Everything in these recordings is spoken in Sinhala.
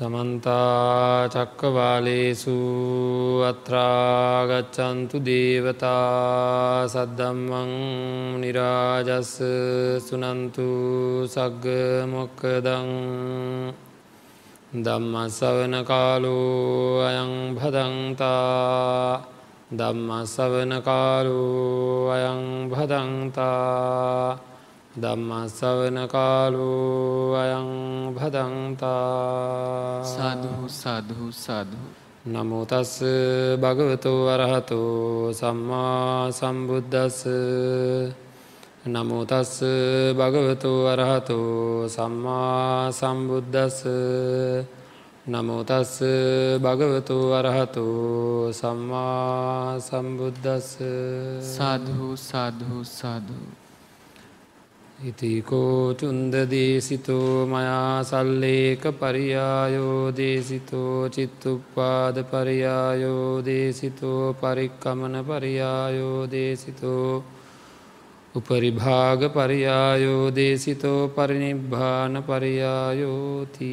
සමන්තා චක්කවාලේසු අත්‍රාගච්චන්තු දේවතා සද්දම්මං නිරාජස්ස සුනන්තු සග්ග මොක්කදං දම්මසවන කාලු අයං භදන්තා දම්මසවන කාලු අයං භදන්තා ධම්මස්සවන කාලු අයං භදන්තා। සාධහු සාධහු සාධහු නමුතස් භගවතු වරහතු සම්මා සම්බුද්ධස්ස නමුතස් භගවතු වරහතු සම්මා සම්බුද්ධස්ස නමුතස් භගවතු වරහතු සම්මා සම්බුද්ධස්ස සාධහු සාධහු සාධූ ඉතිකෝ චුන්ද දේසිතෝ මයා සල්ලේක පරියායෝ දේසිතෝ චිත්තුප්පාද පරියායෝ දේසිතෝ පරික්කමන පරියායෝ දේසිතෝ උපරිභාග පරියායෝ දේසිතෝ පරිනිබ්භාන පරියායෝති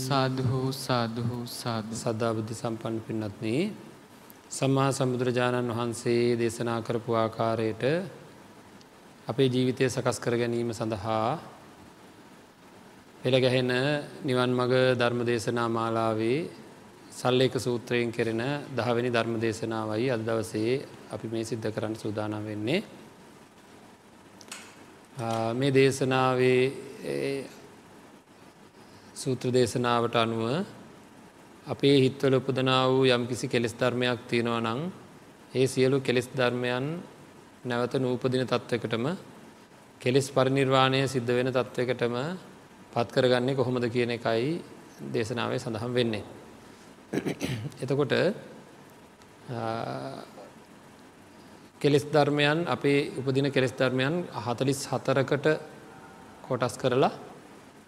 සාධහෝ සාධහෝ සාධ සද්ධාබුද්ධි සම්පන්න පින්නත්න්නේ සම්මා සමුදුරජාණන් වහන්සේ දේශනා කරපු ආකාරයට අපේ ජීවිතය සකස් කර ගැනීම සඳහා පෙළ ගැහෙන නිවන් මග ධර්ම දේශනා මාලාවේ සල්ලේක සූත්‍රයෙන් කෙරෙන දහවැනි ධර්ම දේශනාවයි අද දවසේ අපි මේ සිද්ධ කරන්න සූදානම් වෙන්නේ. මේ දේශනාවේ සූත්‍ර දේශනාවට අනුව අපේ හිත්වල උපදනා වූ යම් කිසි කෙලෙස් ධර්මයක් තියෙනවා නං ඒ සියලු කෙලෙස් ධර්මයන් නැවත නූපදින තත්ත්වකටම කෙලෙස් පරිනිර්වාණය සිද්ධ වෙන තත්ත්වකටම පත්කරගන්නේ කොහොමද කියන එකයි දේශනාවේ සඳහම් වෙන්නේ. එතකොට කෙලෙස් ධර්මයන් අපේ උපදින කෙලෙස් ධර්මයන් හතලිස් හතරකට කොටස් කරලා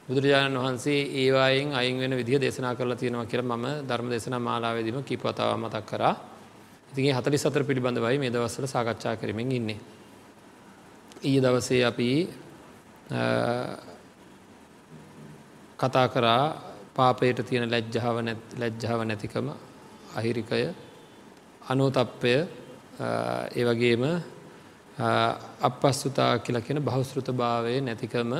බුදුරජාණන් වහන්සේ ඒවායෙන් අයින් වෙන විදිහ දේශනා කරලා තියෙනවා කියලා මම ධර්ම දේශනා මාලාවේදීම කීපවතාවක් මතක් කරා. ඉතින් හතලි සතර පිළිබඳවයි මේ දවස්සල සාකච්ඡා කරමින් ඉන්නේ. ඊය දවසේ අපි කතා කරා පාපයට තියෙන ලැජ්ජාව ලැජ්ජාව නැතිකම අහිරිකය අනෝතප්පය ඒ වගේම අපස්සුතා කියලා කියන බහුස්ෘත භාවය නැතිකම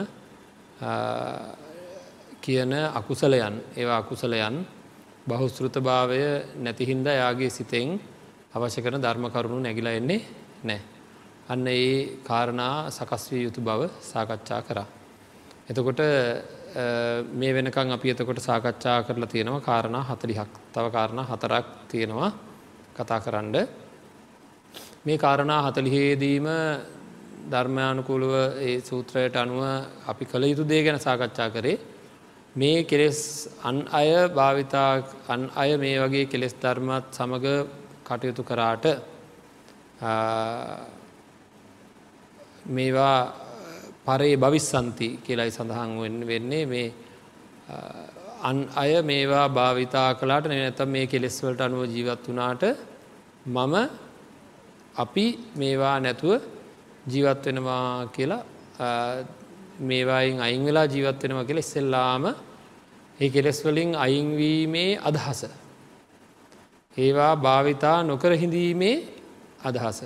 කියන අකුසලයන් ඒවා අකුසලයන් බහුස්ෘත භාවය නැතිහින්ද යාගේ සිතෙන් අවශ්‍ය කරන ධර්ම කරුණු නැගිලා එන්නේ නෑ. අන්න ඒ කාරණා සකස් විය යුතු බව සාකච්ඡා කරා. එතකොට මේ වෙනකං අපි එතකොට සාකච්ඡා කරලා තියෙනවා කාරණා හතලිහක් තව කාරණා හතරක් තියෙනවා කතා කරන්න. මේ කාරණා හතලිහේදීම ධර්මයානුකූලුව ඒ සූත්‍රයට අනුව අපි කළ යුතු දේ ගැන සාකච්ඡා කරේ මේ කෙලෙස් අන් අය භාවිතා අන් අය මේ වගේ කෙලෙස් ධර්මත් සමඟ කටයුතු කරාට මේවා පරේ භවිස්සන්ති කියලයි සඳහන් වෙන්නේ මේ අන් අය මේවා භාවිතා කලාට නැතම් මේ කෙලෙස්වලට අනුව ජීවත් වනාට මම අපි මේවා නැතුව ජීවත් වෙනවා කියලා මේවායින් අයින් වෙලා ජීවත් වෙනවා කියල ඉස්සෙල්ලාම ඒ කෙලෙස්වලින් අයින්වීමේ අදහස. ඒවා භාවිතා නොකර හිඳීමේ අදහස.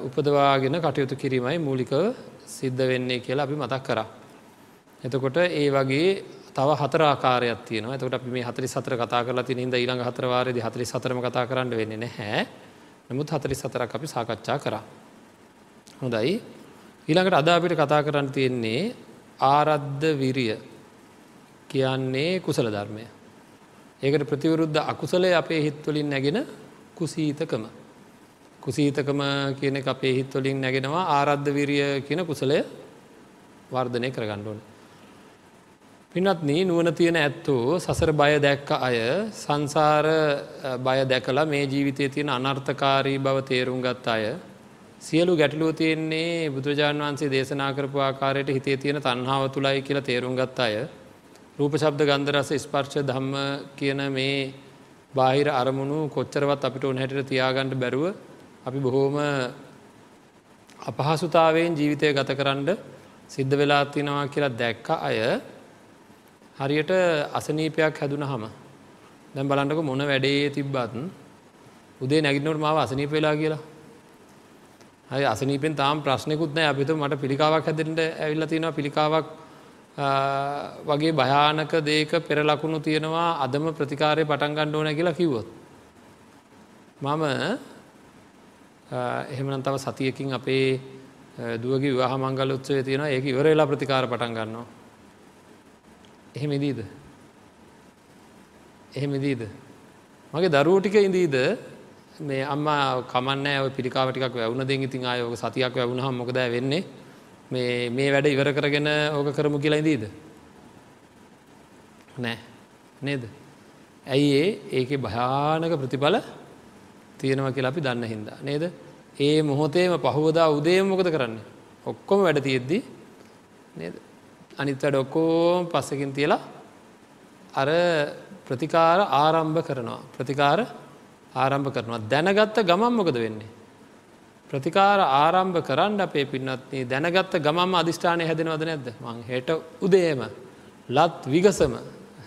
උපදවාගෙන කටයුතු කිරීමයි මූලිකව සිද්ධ වෙන්නේ කියලා අපි මතක් කරා. එතකොට ඒ වගේ තව හතරාකාරයක් තියන එතකට අපි මේ හතරි සතර කතා කරලා තින හිද ඊළඟ හතරවාරයේදී හතරි සතරම කතා කරන්න වෙන්නේ නැහැ නමුත් හතරි සතරක් අපි සාකච්ඡා කරා. හොඳයි ඊළඟට අද අපිට කතා කරන්න තියෙන්නේ ආරද්ධ විරිය කියන්නේ කුසල ධර්මය. ඒකට ප්‍රතිවරුද්ධ අකුසලය අපේ හිත්වලින් නැගෙන කුසීතකම. කුසීතකම කියන අපේ හිත්වලින් නැගෙනවා ආරද්ධ විරිය කියන කුසලය වර්ධනය කරගණ්ඩුවන. පිනත් නී නුවන තියෙන ඇත්තෝ සසර බය දැක්ක අය සංසාර බය දැකලා මේ ජීවිතය තියෙන අනර්ථකාරී බව තේරුම් ගත් අය සියලු ගැටලුව තියෙන්නේ බුදුරජාණන් වන්සේ දේශනා කරපු ආකාරයට හිතේ තියෙන තන්හාව තුළයි කියලා තේරුම් ගත් අය රූප ශබ්ද ගන්ධරස ස්පර්ශ ධම්ම කියන මේ බාහිර අරමුණු කොච්චරවත් අපිට ඕන හැටිට තියාගණ්ඩ බැරුව අපි බොහෝම අපහසුතාවයෙන් ජීවිතය ගත කරන්න සිද්ධ වෙලා තිනවා කියලා දැක්ක අය හරියට අසනීපයක් හැදුන හම දැම් බලන්නක මොන වැඩේ තිබ්බත් උදේ නැගිනවට මාව අසනීප වෙලා කියලා. හරි අසනීපෙන් තාම් ප්‍රශ්නකුත් නෑ අපිතු මට පිළිකාවක් හැදෙන්ට ඇවිල්ල තියෙනවා පිළිකාවක් වගේ භයානක දේක පෙර ලකුණු තියෙනවා අදම ප්‍රතිකාරය පටන් ගණ්ඩෝන කියලා කිව්වොත්. මම එහෙමන තව සතියකින් අපේ දුවගේ විවාහ මංගල උත්සවේ තියෙන ඒක ඉවරලා ප්‍රතිකාර පටන් ගන්නවා. එහෙම ඉදීද. එහෙම ඉදීද. මගේ දරුවටික ඉදීද මේ අම්මා කමන්න ඔය පිළිකාවටිකක් වැවුණ දෙ ඉතින් ආයෝක සතියක් වැැවුණ හම මොකද වෙන්නේ මේ මේ වැඩ ඉවර කරගෙන ඕක කරමු කියලා ඉදීද. නෑ නේද. ඇයි ඒ ඒක භයානක ප්‍රතිඵල තියෙනවා කියලා අපි දන්න හින්දා. නේද ඒ මොහොතේම පහුවදා උදේ මොකද කරන්නේ. ඔක්කොම වැඩ තියෙද්දි නේද. අනිත් වැඩ ඔක්කෝම් පස්සකින් තියලා අර ප්‍රතිකාර ආරම්භ කරනවා. ප්‍රතිකාර ආරම්භ කරනවා. දැනගත්ත ගමන් මොකද වෙන්නේ. ප්‍රතිකාර ආරම්භ කරන්න අපේ පින්නත්න්නේ දැනගත්ත ගමම අධිෂ්ඨානය හැදෙනවද නැද්ද මං හෙට උදේම ලත් විගසම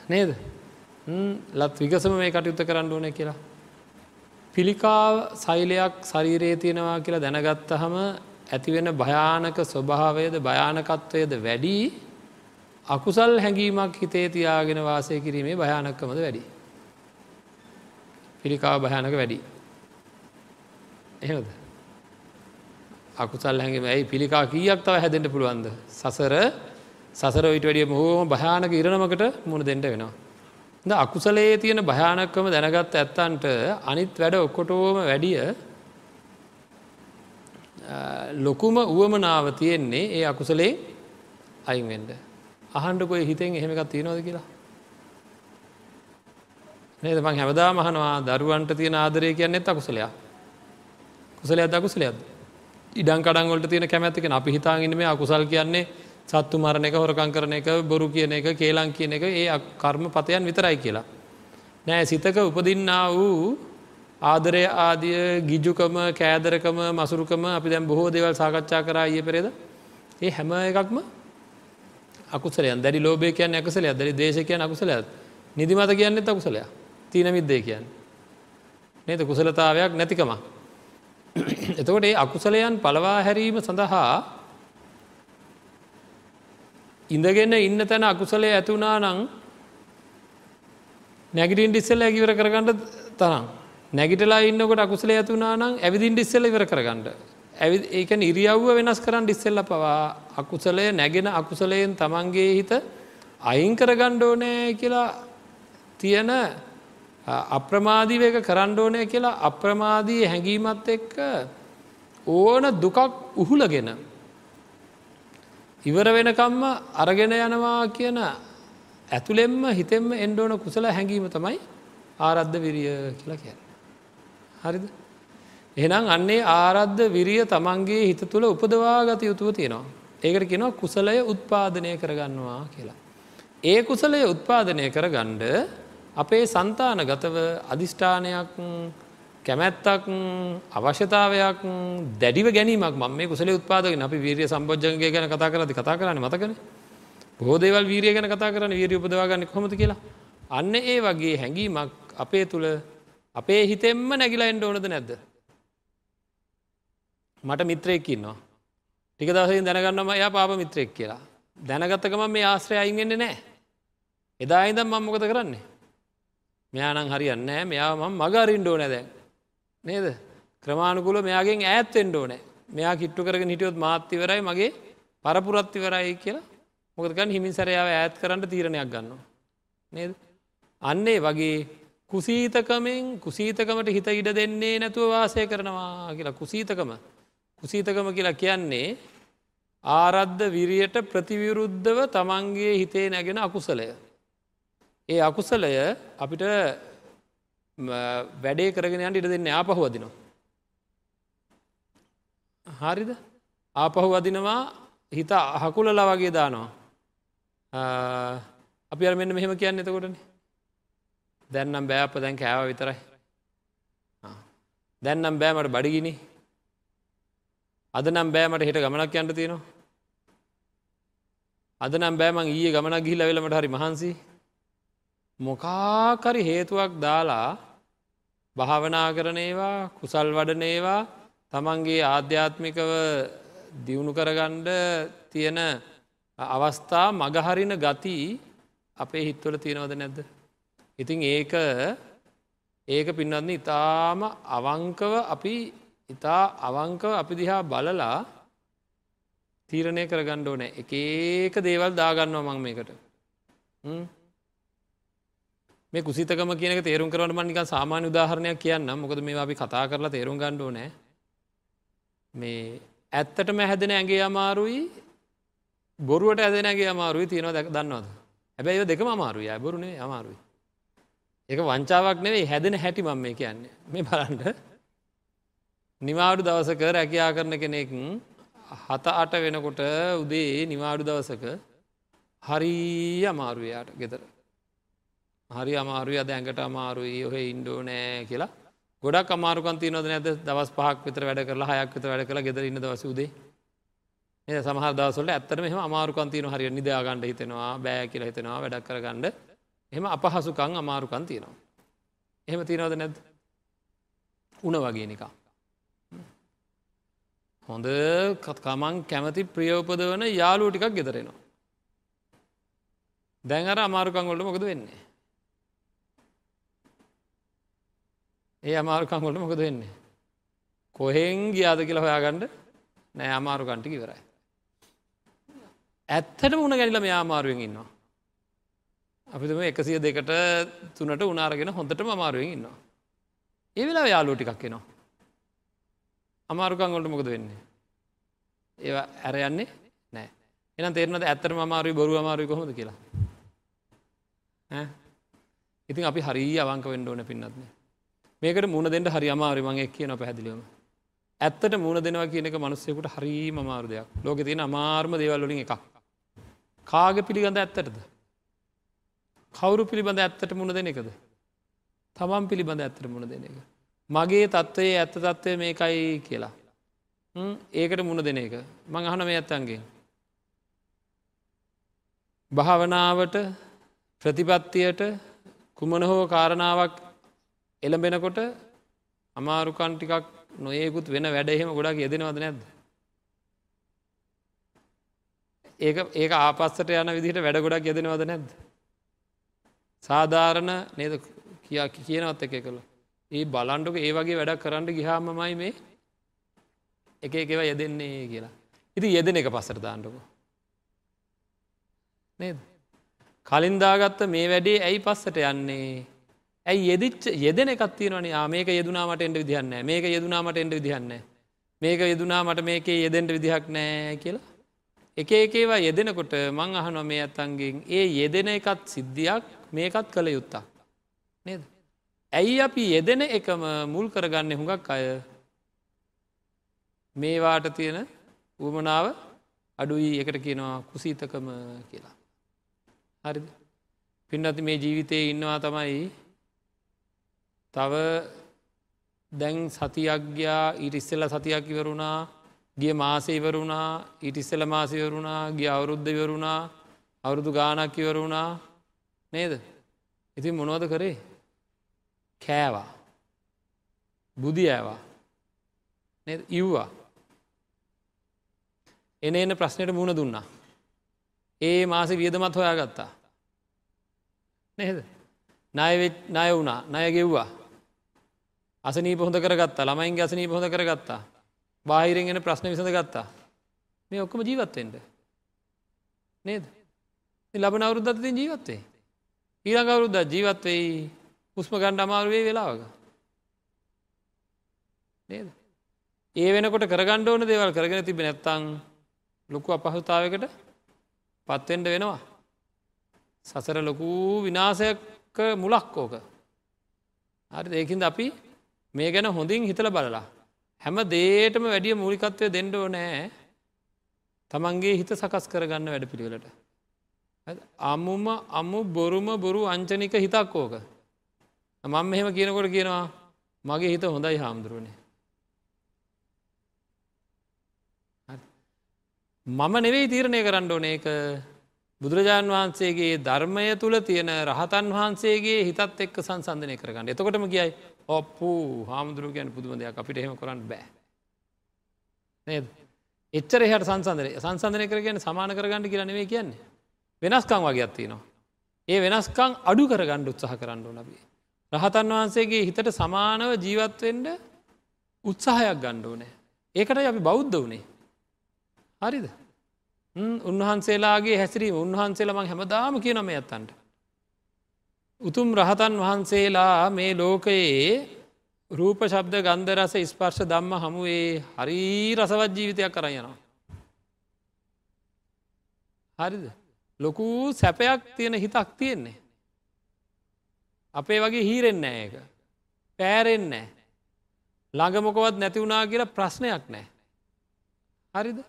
නේද ලත් විගසම මේ කටයුත්ත කරන්න ඕන කියලා. පිළිකාව සෛලයක් ශරීරයේ තියෙනවා කියලා දැනගත්තහම ඇතිවෙන භයානක ස්වභාවයද භයානකත්වයද වැඩි අකුසල් හැඟීමක් හිතේ තියාගෙන වාසය කිරීමේ භයානක්කමද වැඩි. පිළිකාව භයානක වැඩි. එහෙද. අකුසල් හැඟම ඇයි පිළිකා කීයක් තව හැදෙන්ට පුළුවන්ද. සසර සසර විට වැඩිය හෝම භයානක ඉරණමකට මුණ දෙට වෙනවා. ද අකුසලේ තියෙන භයානක්කම දැනගත් ඇත්තන්ට අනිත් වැඩ ඔක්කොටෝම වැඩිය ලොකුම උවමනාව තියෙන්නේ ඒ අකුසලේ අයින්වෙන්ඩ. අහන්ඩකොයි හිතෙන් එහෙමකත් තියෙනවද කියලා. නේද මං හැමදා මහනවා දරුවන්ට තියෙන ආදරය කියන්නෙත් අකුසලයා. කුසලයක් අකුසලයක්ද. ඉඩන් කඩන්ගොලට තියෙන කැමැතික අපි හිතාගෙන මේ අකුසල් කියන්නේ සත්තු මරණ එක හොරකං කරන එක බොරු කියන එක කේලං කියන එක ඒ කර්ම පතයන් විතරයි කියලා. නෑ සිතක උපදින්නා වූ ආදරය ආදිය ගිජුකම කෑදරකම මසුරුකම අපි දැම් බොහෝ දෙවල් සාකච්ඡා කරා ඒ පෙරේද ඒ හැම එකක්ම අකුසලයන් දැරි ලෝබය කියන්න ඇකසලයක් දැරි දේශකයන් අකුසලයක් නිදිමත කියන්නෙත් අකුසලයක් තිීන මිද්දේ කියන්න. නේද කුසලතාවයක් නැතිකමක්. එතකොට ඒ අකුසලයන් පලවා හැරීම සඳහා ඉඳගෙන ඉන්න තැන අකුසලය ඇතුනා නං නැගිටින් ඩිස්සල්ල ඇකිවර කරගන්නට තරම්. නැගිටලා ඉන්නකොට අකුසල ඇතුනා නං ඇවිදින් ඩිස්සල ඉවර කරගන්නට ඇවි ඒක ඉරියව්ව වෙනස් කරන්න ඩිස්සෙල්ල පවා අකුසලය නැගෙන අකුසලයෙන් තමන්ගේ හිත අයින් කරගණ්ඩෝනෑ කියලා තියෙන අප්‍රමාදී එක කරන්න ඕනය කියලා අප්‍රමාදී හැඟීමත් එක්ක ඕන දුකක් උහුලගෙන ඉවර වෙනකම්ම අරගෙන යනවා කියන ඇතුළෙෙම්ම හිතෙම්ම එන්ඩෝන කුසල හැඟීම තමයි ආරද්ධ විරිය කියලා කිය. හරිද. එහෙනම් අන්නේ ආරද්ධ විරිය තමන්ගේ හිත තුළ උපදවා ගත යුතුව තියෙනවා. ඒකට කියෙනවා කුසලය උත්පාදනය කරගන්නවා කියලා. ඒ කුසලය උත්පාදනය කරගණ්ඩ අපේ සන්තානගතව අධිෂ්ඨානයක් කැමැත්තක් අවශ්‍යතාවයක් දැඩිව ගැනීමක් ම මේ කුසල උත්පාදගෙන අපි වීරිය සම්බෝජ්ජන්ගේ ගැන කතා කරති කතා කරන්න මතකන? බෝදේවල් වීරිය ගැන කතා කරන වීරිය උපදවාගන්න කොමති කියලා? අන්න ඒ වගේ හැඟීමක් අපේ තුළ අපේ හිතෙම්ම නැගිලා එන්ඩ ඕනද නැද්ද? මට මිත්‍රයෙක්කින්නවා ටික දවසින් දැනගන්නම එයා පාප මිත්‍රයෙක් කියලා. දැනගත්තකම මේ ආශ්‍රය අයින්ගෙන්න්නේ නෑ එදා ඉදම් මම්මොකද කරන්නේ? මෙයානං හරියන්න මෙයා මම මගරින්ඩෝ නැදැන් නේද? ක්‍රමාණුකුල මෙයාගෙන් ඇත්තෙන්ඩෝ නෑ මෙයා කිට්ටු කරගෙන හිටියොත් මාත්‍යවරයි මගේ පරපුරත්තිවරයි කියලා. මොකදකන් හිමින් සැරයාව ඇත් කරන්න තීරණයක් ගන්නවා. නේද. අන්නේ වගේ කුසීතකමෙන් කුසීතකමට හිත ඉඩ දෙන්නේ නැතුව වාසය කරනවා කියලා. කුසීතකම. කුසීතකම කියලා කියන්නේ ආරද්ධ විරියට ප්‍රතිවිරුද්ධව තමන්ගේ හිතේ නැගෙන අකුසලය. ඒ අකුසලය අපිට වැඩේ කරගෙන යන්ට ඉට දෙන්න ආපහු අදිනවා. හරිද ආපහු අදිනවා හිත අහකුලලා වගේ දානවා. අපි අර මෙන්න මෙහෙම කියන්න එතකොටන දැන්නම් බෑප දැන් කෑව විතරයි. දැන්නම් බෑමට බඩිගිනි අද නම් බෑමට හිට ගමනක් යන්න තියෙනවා. අද නම් බෑමං ඊයේ ගමන ගිහිල වෙලමට හරි මහන්සි මොකාකරි හේතුවක් දාලා භාවනා කරනේවා කුසල් වඩනේවා තමන්ගේ ආධ්‍යාත්මිකව දියුණු කරගණ්ඩ තියෙන අවස්ථා මගහරින ගති අපේ හිත්වල තියෙනවද නැද්ද. ඉතින් ඒක ඒක පින්නත්න ඉතාම අවංකව අපි ඉතා අවංකව අපි දිහා බලලා තීරණය කරගණ්ඩ ඕනෑ. එක ඒක දේවල් දාගන්නවා මං මේකට. මේ කුසිතකම කියනක තේරුම් කරවන මනික සාමාන්‍ය උදාහරණයක් කියන්න මොකද මේ අපි කතා කරලා තේරුම් ගණ්ඩෝ නෑ මේ ඇත්තටම හැදෙන ඇගේ අමාරුයි බොරුවට ඇදෙනගේ අමාරුයි තියෙනවා දැක දන්නවද? හැබැයි දෙකම අමාරුයි. ඇබරුණේ අමාරුයි. එක වංචාවක් නෙවෙයි හැදෙන හැටි මම මේ කියන්නේ. මේ බලන්ඩ නිවාඩු දවසක රැකයා කරන කෙනෙක් හත අට වෙනකොට උදේ නිවාඩු දවසක හරි අමාරුවයාට ගෙතර හරි අමාරුය අද ඇඟට අමාරුයි ඔහ ඉන්ඩෝ නෑ කියලා ගොඩක් අමාරුකන්ති නොද නැද දවස් පහක් විතර වැඩ කරලා හයක් විතර වැඩ කළ ගෙදර ඉන්න දවස උදේ එ සමහර දවසට ඇත්තර මෙම අමාරුකන්තියන හරි නිදාගණ්ඩ හිතෙනවා බෑ කියල හිතෙනවා වැඩක් කරගණ්ඩ එම අපහසුකං අමාරුකන් තියෙනවා. එහෙම තියනවද නැද්ද උන වගේ නිකා. හොඳ කමන් කැමති ප්‍රියෝපද වන යාලුව ටිකක් ගෙදරෙනවා. දැන් අර අමාරුකංගොල්ට මොකද වෙන්නේ. ඒ අමාරුකංගොලට මොකද වෙන්නේ. කොහෙන් ගියාද කියලා හොයාගණ්ඩ නෑ අමාරු කන්ටික ඉවරයි. ඇත්තට මුණ ගැනිලම යාමාරුවෙන් ඉන්නවා. අපිතම එකසිය දෙකට තුනට උනාරගෙන හොඳටම අමාරුවෙන් ඉන්නවා. ඒ වෙලා යාලෝ ටිකක් එනවා. අමාරුකංගොලට මොකද වෙන්නේ. ඒ ඇර යන්නේ නෑ එන තේරනද ඇත්තර අමාරුයි බොරු අමාරුයි කොහොද කියලා. ඉතින් අපි හරි අවංක වෙන්ඩ ඕන පින්නත්න්නේ. මේකට මුණ දෙට හරි අමාරු මගේ කියන පැහැදිලිවම. ඇත්තට මුණ දෙනවා කියනක මනුස්සයකුට හරිම අමාරු දෙයක් ලෝක තියෙන අමාර්ම දේවල්ලින් එකක්. කාග පිළිගඳ ඇත්තටද. කවුරු පිළිබඳ ඇත්තට මුණ දෙන එකද. තමන් පිළිබඳ ඇත්තට මුණ දෙන එක. මගේ තත්ත්වයේ ඇත්ත තත්ත්වය මේකයි කියලා. ඒකට මුණ දෙන එක මං අහන මේ ඇත්තන්ගේ. භාවනාවට ප්‍රතිපත්තියට කුමන හෝ කාරණාවක් එළඹෙනකොට අමාරුකන් ටිකක් නොයෙකුත් වෙන වැඩ එහෙම ගොඩක් යෙදෙනවද නැද්ද. ඒක ඒක ආපස්සට යන විදිහට වැඩ ගොඩක් යෙදෙනවද නැද්ද. සාධාරණ නේද කියා කියනවත් එක කළ ඒ බලන්ඩක ඒ වගේ වැඩක් කරන්න ගිහාමමයි මේ එක එකව යෙදෙන්නේ කියලා. ඉති යෙදෙන එක පස්සට දාන්නක. නේද. කලින්දාගත්ත මේ වැඩේ ඇයි පස්සට යන්නේ ඇයි යෙදිච්ච යෙදෙන එකත්තියනවන මේක යෙදුනාමට එන්ට විදිහන්න මේක යෙදුනාමට එන්ට විදිහන්න මේක යෙදුනාමට මේකේ යෙදෙන්ට විදිහක් නෑ කියලා. එක එකේවා යෙදෙනකොට මං අහනො මේ ඇත්තන්ගෙන් ඒ යෙදෙන එකත් සිද්ධියක් මේකත් කළ යුත්තා නේද? ඇයි අපි යෙදෙන එකම මුල් කරගන්න හුඟක් අය? මේවාට තියෙන උවමනාව අඩුයි එකට කියනවා කුසීතකම කියලා. හරි පින්නති මේ ජීවිතයේ ඉන්නවා තමයි තව දැන් සතියක්ගයා ඊට ඉස්සෙල්ල සතියක් ඉවරුණා ගිය මාසේ ඉවරුණා ඊට ඉස්සෙල මාසයවරුණා ගිය අවුරුද්ධ ඉවරුණා අවුරුදු ගානක් ඉවරුණා. නේද? ඉතින් මොනවද කරේ? කෑවා. බුදි ඇවා. ඉව්වා. එන එන්න ප්‍රශ්නයට මුණ දුන්නා. ඒ මාස වියදමත් හොයා ගත්තා නේද? ණය ණය වුණා. ණය ගෙව්වා. අසනී පොහොඳ කරගත්තා ළමයින්ගේ අසනී පොහොඳ කරගත්තා බාහිරෙන්ගෙන ප්‍රශ්න විසඳ ගත්තා. මේ ඔක්කොම ජීවත්තෙන්ට නේද? ලබන අවුරුද්ධත්තින් ජීවත්තේ ඊළඟ අවුරුද්ධ ජීවත්වෙයි හුස්ම ගණ්ඩ අමාරුවේ වෙලාවක. නේද? ඒ වෙනකොට කරගණ්ඩ ඕන දේවල් කරගෙන තිබෙන නැත්තං ලොකු අපහසුතාවකට පත්වෙන්ඩ වෙනවා. සසර ලොකු විනාසයක් මුලක් ඕක. හරි ඒකින්ද අපි මේ ගැන හොඳින් හිතල බලලා. හැම දේටම වැඩිය මූලිකත්වය දෙන්නඩෝ නෑ තමන්ගේ හිත සකස් කරගන්න වැඩ පිළිවෙලට. අම්මුම අම්මු බොරුම බොරු අංචනික හිතක් ඕක. මං මෙහෙම කියනකොට කියනවා මගේ හිත හොඳයි හාමුදුරුවනේ. මම නෙවෙයි තීරණය කරන්න ඕන ඒක බුදුරජාණන් වහන්සේගේ ධර්මය තුළ තියෙන රහතන් වහන්සේගේ හිතත් එක්ක සංසන්ධනය කරගන්න එතකොටම කියයි ඔප්පු හාමුදුරුව ගැන පුදුම දෙයක් අපිට එහෙම කරන්න බෑ. නේද? එච්චර එහට සංසන්දනය සංසන්ධනය කරගෙන සමාන කරගන්න කියලා නෙවේ කියන්නේ. වෙනස්කං වගේ අත්තිනවා ඒ වෙනස්කං අඩු කරගණ්ඩ උත්සාහ කරන්න නබී රහතන් වහන්සේගේ හිතට සමානව ජීවත්වෙන්ඩ උත්සාහයක් ගණ්ඩ ඕනෑ. ඒකට අපි බෞද්ධ වනේ. හරිද? උන්වහන්සේලාගේ හැසිරීම උන්වහන්සේලා මං හැමදාම කියනම ඇත්තන්ට. උතුම් රහතන් වහන්සේලා මේ ලෝකයේ රූප ශබ්ද ගන්ධරස ස්පර්ශ දම්ම හමුවේ හරි රසවත් ජීවිතයක් කර යනවා. හරිද. ලොකු සැපයක් තියෙන හිතක් තියෙන්නේ. අපේ වගේ හීරෙන්නේ ඒක. පෑරෙන්නේ ළඟමොකවත් නැතිවුණා කියලා ප්‍රශ්නයක් නෑ. හරිද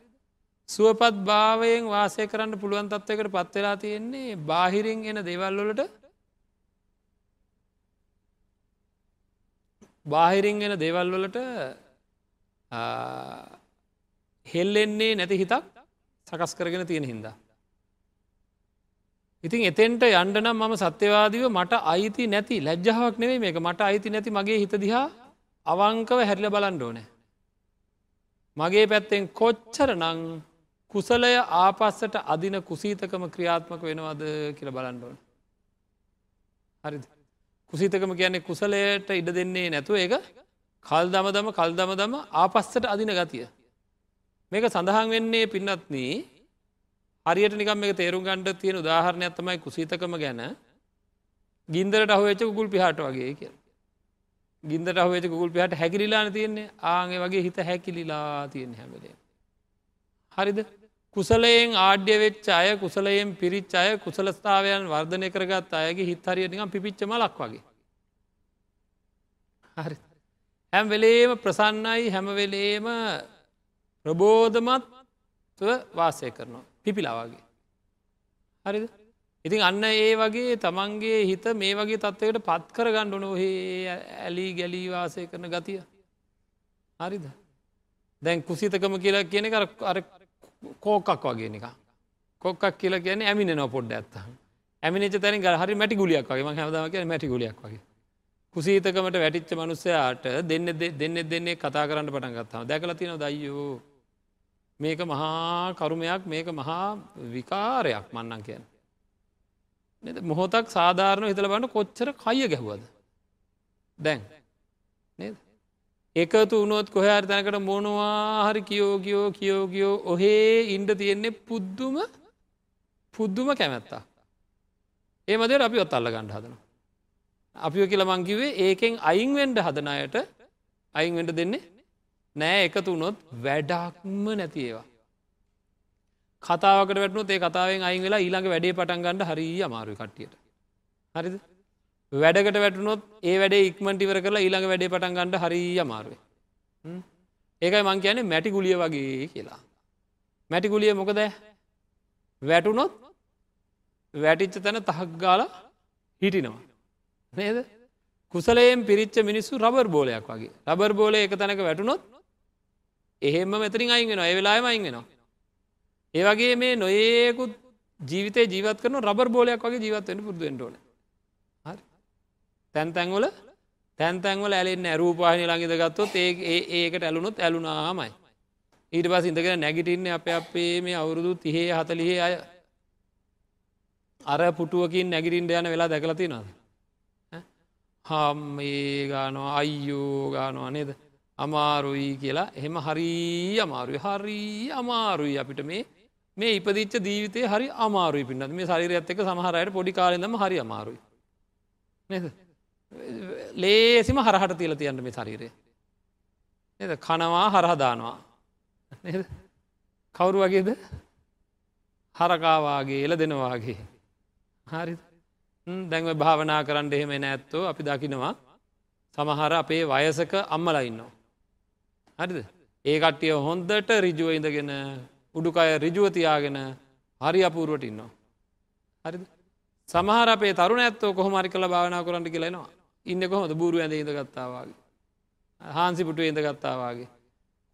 සුවපත් භාවයෙන් වාසය කරන්න පුළුවන් තත්වකට පත්වෙලා තියෙන්නේ බාහිරින් එන දෙවල්වලට බාහිරින් එන දේවල්වලට හෙල්ලෙන්නේ නැති හිතක් සකස් කරගෙන තියෙන හින්දා. ඉතින් එතෙන්ට යන්ඩනම් මම සත්‍යවාදීව මට අයිති නැති ලැජ්ජාවක් නෙවෙයි මේක මට අයිති නැති මගේ හිත දිහා අවංකව හැරිල බලන්ඩ ඕනෑ. මගේ පැත්තෙන් කොච්චර නං කුසලය ආපස්සට අදින කුසීතකම ක්‍රියාත්මක වෙනවද කියල බලන්ඩෝන. හරි කුසීතකම කියන්නේ කුසලයට ඉඩ දෙන්නේ නැතුව ඒක කල් දම දම කල් දම දම ආපස්සට අදින ගතිය. මේක සඳහන් වෙන්නේ පින්නත්න හරියට නිකම් මේ තේරුම් ගණ්ඩ තියෙන උදාහරණයක් තමයි කුසීතකම ගැන ගින්දරට අහුවච්ච ගුල් පිහාට වගේ කිය. ගින්දට අහුවච ගුල් පිහට හැකිරිලාන තියන්නේ ආගේ වගේ හිත හැකිලිලා තියෙන හැමලේ. හරිද කුසලයෙන් ආඩ්‍ය වෙච්ච අය කුසලයෙන් පිරිච් අය කුසලස්ථාවයන් වර්ධනය කරගත් අයගේ හිත් හරිය නිකම් පිපිච්චම ලක් වගේ. හරි. හැම් වෙලේම ප්‍රසන්නයි හැමවෙලේම ප්‍රබෝධමත්ව වාසය කරනවා පිපිලාවාගේ. හරිද. ඉතින් අන්න ඒ වගේ තමන්ගේ හිත මේ වගේ තත්වයට පත් කර ගණ්ඩ නොහේ ඇලී ගැලී වාසය කරන ගතිය. හරිද. දැන් කුසිතකම කියලා කියන අර කෝකක් වගේ නික කොක්ක් කියල කියන ඇමින නො පොඩ්ඩ ඇත්ත ඇමිනිච තැන හරි මැටි ගුලියක් වගේ. ම හැදම කිය මැටි ගුලියක් වගේ. කුසීතකමට වැටිච්ච මනුස්සයාට දෙන්න දෙන්න දෙන්නේ කතා කරන්න පටන් ගත්තාව දැකල තින දයියෝ මේක මහා කරුමයක් මේක මහා විකාරයක් මන්නන් කියන්න. මොහොතක් සාධාරණ හිතල බන්න කොච්චර කය ගැහුවද? දැන් නේද එකතු වුණොත් කොහර තැනකට මොනවා හරි කියෝ කියෝ කියෝ කියෝ ඔහේ ඉන්ඩ තියෙන්නේ පුද්දුම පුද්දුම කැමැත්තා. ඒ මදේ අපි ඔත් අල්ල ගණ්ඩ හදන. අපිෝ කියල මංකිවේ ඒකෙන් අයින්වෙන්ඩ හදනයට අයින්වෙන්ඩ දෙන්නේ නෑ එකතු වුණොත් වැඩක්ම නැති ඒවා. කතාවකට වැටනු ඒ කතාවෙන් අයින් වෙලා ඊළඟ වැඩේ පටන් ගන්නඩ හරී අමාරු කට්ටියට. හරිද වැඩකට වැටනොත් ඒ වැඩ ඉක්මටිවර කරලා ඊළඟ වැඩේ පටන් ගන්නඩ හරි අමාරුව. ඒකයි මං කියන්නේ මැටි ගුලිය වගේ කියලා. මැටි ගුලිය මොකද වැටුනොත් වැටිච්ච තැන තහක් ගාල හිටිනවා. නේද කුසලයෙන් පිරිච්ච මිනිස්සු රබර් බෝලයක් වගේ රබර් බෝල එක තැනක වැටුනොත් එහෙම මෙතරින් අයිගෙන ඒ වෙලාම අයිගෙනවා. ඒවගේ මේ නොඒකුත් ජීවිතය ජීවත් කරන රබර් බෝලයක් වගේ ජීවත්වෙන පුරදුෙන්ටෝන තැන්තැන්වල තැන්තැන්වල ඇලෙන් ඇරූපාහනි ළඟිද ගත්තොත් ඒ ඒකට ඇලුනොත් ඇලුනාමයි. ඊට පස් ඉඳගෙන නැගිටින්න අප අපේ මේ අවුරුදු තිහේ හතලිහේ අය අර පුටුවකින් නැගිරින්ට යන වෙලා දැකලති නද. හම් ඒ ගානවා අයියෝ ගානවා නේද. අමාරුයි කියලා එහෙම හරි අමාරුයි හරි අමාරුයි අපිට මේ මේ ඉපදිච්ච දීවිතය හරි අමාරුයි පින්නත් මේ ශරිර ඇත්තක සමහරයට පොඩි කාලෙදම හරි අමාරුයි. නේද ලේසිම හරහට තියල තියන්න මේ ශරීරය. එද කනවා හරහදානවා. කවුරු වගේද හරකාවාගේ එල දෙනවාගේ. හරි දැන්ව භාවනා කරන්න එහෙම නැත්තෝ අපි දකිනවා සමහර අපේ වයසක අම්මලයින්නවා. හරිද ඒ කට්ටිය හොන්දට රිජුව ඉඳගෙන උඩුකය රිජුවතියාගෙන හරි අපූරුවට ඉන්නවා. හරිද සමහර අපේ තරුණ ඇත්තෝ කොහොමරි කළ භාවනා කරන්න කියලෙනවා ඉන්න කොහොද බූරු ඇඳ ඉඳ ගත්තාවගේ. හාන්සිපුටු ඉඳ ගත්තාවගේ.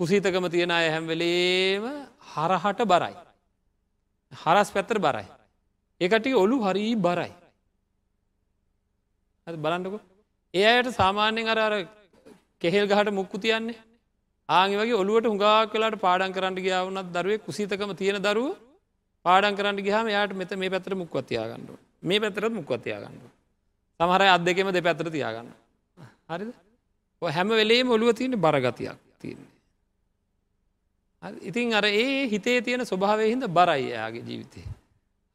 කුසීතකම තියෙන අය හැම්වෙලේම හරහට බරයි. හරස් පැත්තර බරයි. ඒකටි ඔලු හරී බරයි බලන්නක ඒ අයට සාමාන්‍යෙන් අර අර කෙහෙල් ගහට මුක්කු තියන්නේ ආග වගේ ඔලුවට හුඟක් කලාට පාඩන් කරන්න ගියාවනත් දරුවේ කුසිතකම තියෙන දරුව පාඩන් කරන්න ගහම යායට මෙත මේ පැතර මුක්වතියාගන්නඩු මේ පැතරත් මුක්වතියාගන්නඩු සමහර අත් දෙකෙම දෙ පැතර තියාගන්න හරිද හැම වෙලේ ඔලුව තියෙන බරගතියක් තියන්නේ. ඉතින් අර ඒ හිතේ තියෙන ස්වභාවය හිද බරයි එයාගේ ජීවිතය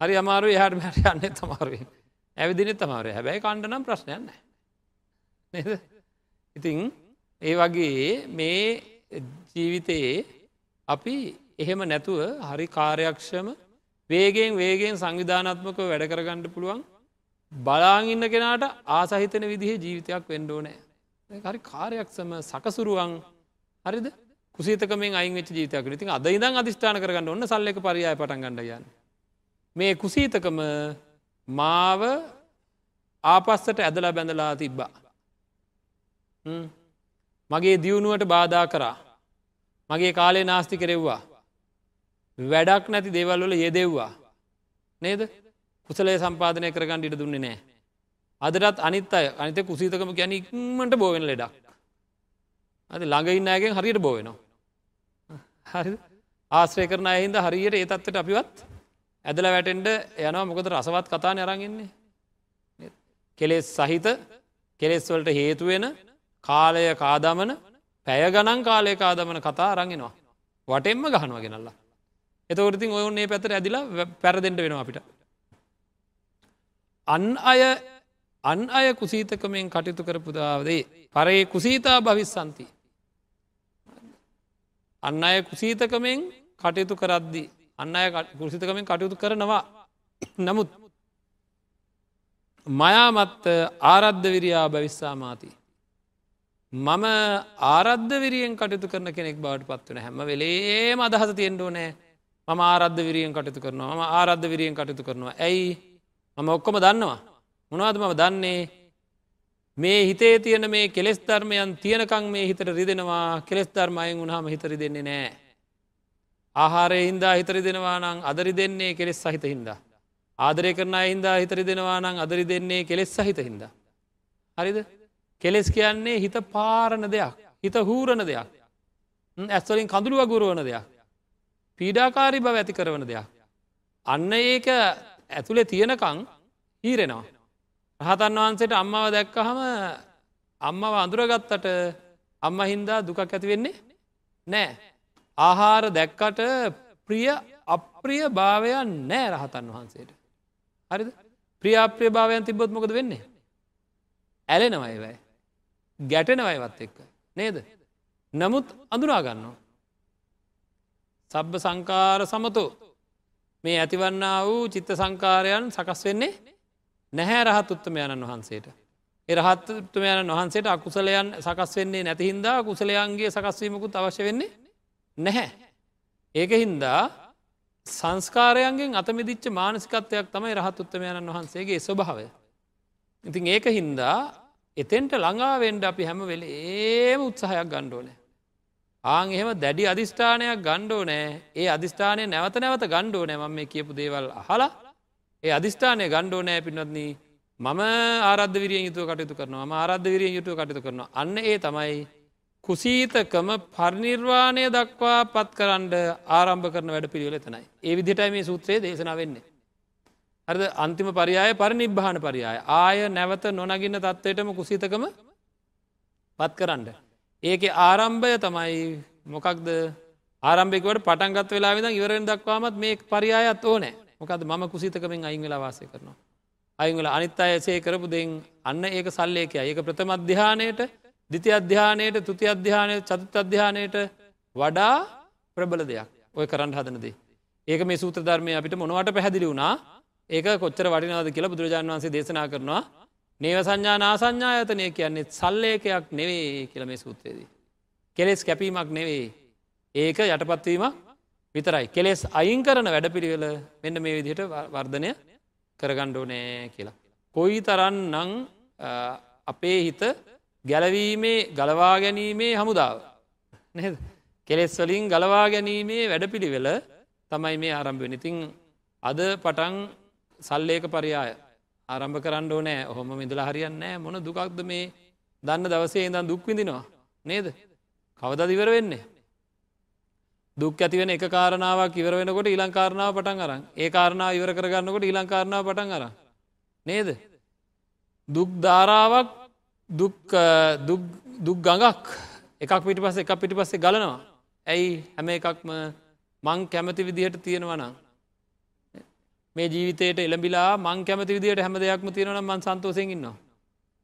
හරි අමාරු එහට මට යන්න තමාරුවෙන් ඇවිදින තමාරය හැබැයි කණ්ඩනම් ප්‍රශ්නයන්න නද? ඉතිං ඒ වගේ මේ ජීවිතයේ අපි එහෙම නැතුව හරි කාර්යක්ෂම වේගෙන් වේගෙන් සංවිධානත්මක වැඩ කරගණ්ඩ පුළුවන් බලාගන්න කෙනාට ආසහිතන විදිහ ජීවිතයක් වෙන්ඩෝනෑ හරි කාර්යක්ෂම සකසුරුවන් හරිද? කුසිතකමෙන් අයින් වෙච ජීතයක් ඉතින් අද ඉදන් අධිෂ්ඨාන කරගන්න ඔන්න සල්ලක පරියාය පටන් ගන්නයන්න මේ කුසීතකම මාව ආපස්සට ඇදලා බැඳලා තිබ්බා. මගේ දියුණුවට බාධා කරා. මගේ කාලේ නාස්ති කෙරෙව්වා. වැඩක් නැති දේවල්වල යෙදෙව්වා. නේද? කුසලේ සම්පාධනය කරගන්න ඉට දුන්නේ නෑ. අදටත් අනිත් අය අනිත කුසීතකම ගැන ඉක්මට බෝවෙන ලෙඩක්. අද ළඟඉන්නෑගෙන් හරියට බෝවෙනවා හරි ආශ්‍රය කරන අහින්ද හරියට ඒ තත්වට අපිවත් ඇදල වැටෙන්ඩ යනවා. මොකද රසවත් කතා නරගෙන්නේ කෙලෙස් සහිත කෙලෙස්වලට හේතුවෙන කාලය කාදමන පැය ගණන් කාලය කාදමන කතා අරගෙනවා වටෙන්ම ගහනුව ගෙනල්ලා. එතවරතින් ඔයුන්නේ පැතර ඇදිලා පැරදෙන්ට වෙනවා අපිට. අන් අය අන් අය කුසීතකමෙන් කටයුතු කරපුදාවදේ පරේ කුසීතා භවිස්සන්ති. අන්න අය කුසීතකමෙන් කටයුතු කරද්දී අන්න අය කුසිතකමෙන් කටයුතු කරනවා. නමුත් මයාමත්ත ආරද්ධ විරියා භවිස්සාමාති. මම ආරද්ධ විරියෙන් කටයුතු කරන කෙනෙක් බවට පත්වන හැම වෙලේම අදහස තියෙන්ඩෝ නෑ මම ආරද්ධ විරියෙන් කටයුතු කරනවා ම ආරද්ධ විරියෙන් කටයුතු කරනවා. ඇයි? මම ඔක්කොම දන්නවා. මොනවද මම දන්නේ? මේ හිතේ තියෙන මේ කෙස් ධර්මයන් තියනකං මේ හිතට රිදෙනවා. කෙස් ධර්මයෙන් උුණහම හිතරි දෙන්නේ නෑ ආහාරය හින්දා හිතරි දෙනවා නං අදරි දෙන්නේ කෙලෙස් සහිත හින්දා. ආදරය කරන හින්දා හිතරි දෙනවා නං අදරි දෙන්නේ කෙලෙස් සහිත හින්දා. හරිද? කෙලෙස් කියන්නේ හිත පාරණ දෙයක් හිත හූරණ දෙයක්. ඇස්වලින් කඳුළුව ගුරුවන දෙයක්. පීඩාකාරි බව ඇති කරවන දෙයක්. අන්න ඒක ඇතුළේ තියෙනකං හීරෙනවා. රහතන් වහන්සේට අම්මාව දැක්කහම අම්මව අඳුරගත්තට අම්ම හින්දා දුකක් ඇති වෙන්නේ නෑ ආහාර දැක්කට ප්‍රිය අප්‍රිය භාවයන් නෑ රහතන් වහන්සේට. හරිද ප්‍රියප්‍රිය භාවයන් තිබොත් මොකද වෙන්නේ. ඇලෙනවයිවයි. ගැටෙනවයිවත් එක්ක. නේද. නමුත් අඳුනාගන්නවා. සබ්බ සංකාර සමතෝ මේ ඇතිවන්න වූ චිත්ත සංකාරයන් සකස් වෙන්නේ නැහැ රහත් උත්තමයණන් වහන්සේට. එරහත් උත්තමයණන් වහන්සේට අකුසලයන් සකස් වෙන්නේ නැතිහින්දා කුසලයන්ගේ සකස්වීමකුත් අවශ්‍ය වෙන්නේ නැහැ. ඒක හින්දා සංස්කාරයන්ගෙන් අතමිදිච්ච මානසිකත්වයක් තමයි රහත් උත්තමයණන් වහන්සේගේ ස්වභාවය. ඉතින් ඒක හින්දා එතෙන්ට ළඟාවෙන්ඩ අපි හැම වෙල ඒම උත්සාහයක් ගණ්ඩෝනෑ. ආං එහෙම දැඩි අධිෂ්ඨානයක් ගණ්ඩෝ නෑ ඒ අධිෂ්ඨානය නැවත නැවත ගණ්ඩෝ නෑ මම මේ කියපු දේවල් අහලා ඒ අධිෂ්ඨානය ගණ්ඩෝ නෑ පිනත්න මම ආරද්ධ විරියෙන් යුතුව කටයුතු කරනවා ම ආරද්ධ විරියෙන් යුතුව කටයුතු කරනවා අන්න ඒ තමයි කුසීතකම පරිනිර්වාණය දක්වා පත් කරන්න ආරම්භ කරන වැඩ පිළිවෙල තනයි. ඒ විදිටයි මේ සූත්‍රයේ දේශන වෙන්නේ. අරද අන්තිම පරියාය පරිනිබ්භාන පරියාය ආය නැවත නොනගින්න තත්වයටම කුසිතකම පත් කරන්න. ඒක ආරම්භය තමයි මොකක්ද? ආරම්භිකට පටන්ගත් වෙලා විද ඉවරෙන් දක්වාමත් මේ පරියායත් ඕනෑ. මොකද මම කුසිතකමින් අයිං වෙලා වාසය කරනවා. අයිංගල අනිත් අයසේ කරපු දෙෙන් අන්න ඒක සල්ලේකය ඒක ප්‍රථම අධ්‍යානයට දිති අධ්‍යානයට තුති අධ්‍යානය චතුත් අධ්‍යානයට වඩා ප්‍රබල දෙයක්. ඔය කරන්න හදනදේ. ඒක මේ සූත්‍ර ධර්මය අපිට මොනවට පැහැදිලි වුණා? ඒක කොච්චර වටිනාද කියලා බුදුරජාන් වන්සේ දේශනා කරනවා. නේව සංඥා නාසංඥායතනය කියන්නේ සල්ලේකයක් නෙවේ කියල මේ සූත්‍රයේදී. කෙලෙස් කැපීමක් නෙවේ ඒක යටපත්වීමක් විතරයි කෙලෙස් අයින් කරන වැඩපිළිවෙල මෙන්න මේ විදිහට වර්ධනය කරගණ්ඩෝ නෑ කියලා. කොයි තරන් නං අපේ හිත ගැලවීමේ ගලවා ගැනීමේ හමුදාව. නද කෙලෙස් වලින් ගලවා ගැනීමේ වැඩපිළිවෙල තමයි මේ ආරම්භය ඉතිං අද පටන් සල්ලේක පරියාය ආරම්භ කරන්න ඕනෑ. ඔහොම මිදලා හරියන්නෑ මොන දුකක්ද මේ? දන්න දවසේ ඉඳන් දුක්විඳිනවා නේද? කවද දිවර වෙන්නේ? දුක් ඇතිවෙන එක කාරණාවක් ඉවර වෙනකොට ඊලංකාරණාව පටන් අරන්. ඒ කාරණාව ඉවර කරගන්නකොට ඊලංකාරණාව පටන් අර නේද? දුක් ධාරාවක් දුක් ගඟක් එකක් පිටි පස්ස එකක් පිටි පස්සේ ගලනවා. ඇයි? හැම එකක්ම මං කැමති විදිහට තියෙනවනම් මේ ජීවිතයට එළඹිලා මං කැමති විදිට හැම දෙයක්ම තියෙනවන මන් සන්තෝසයෙන් ඉන්නවා.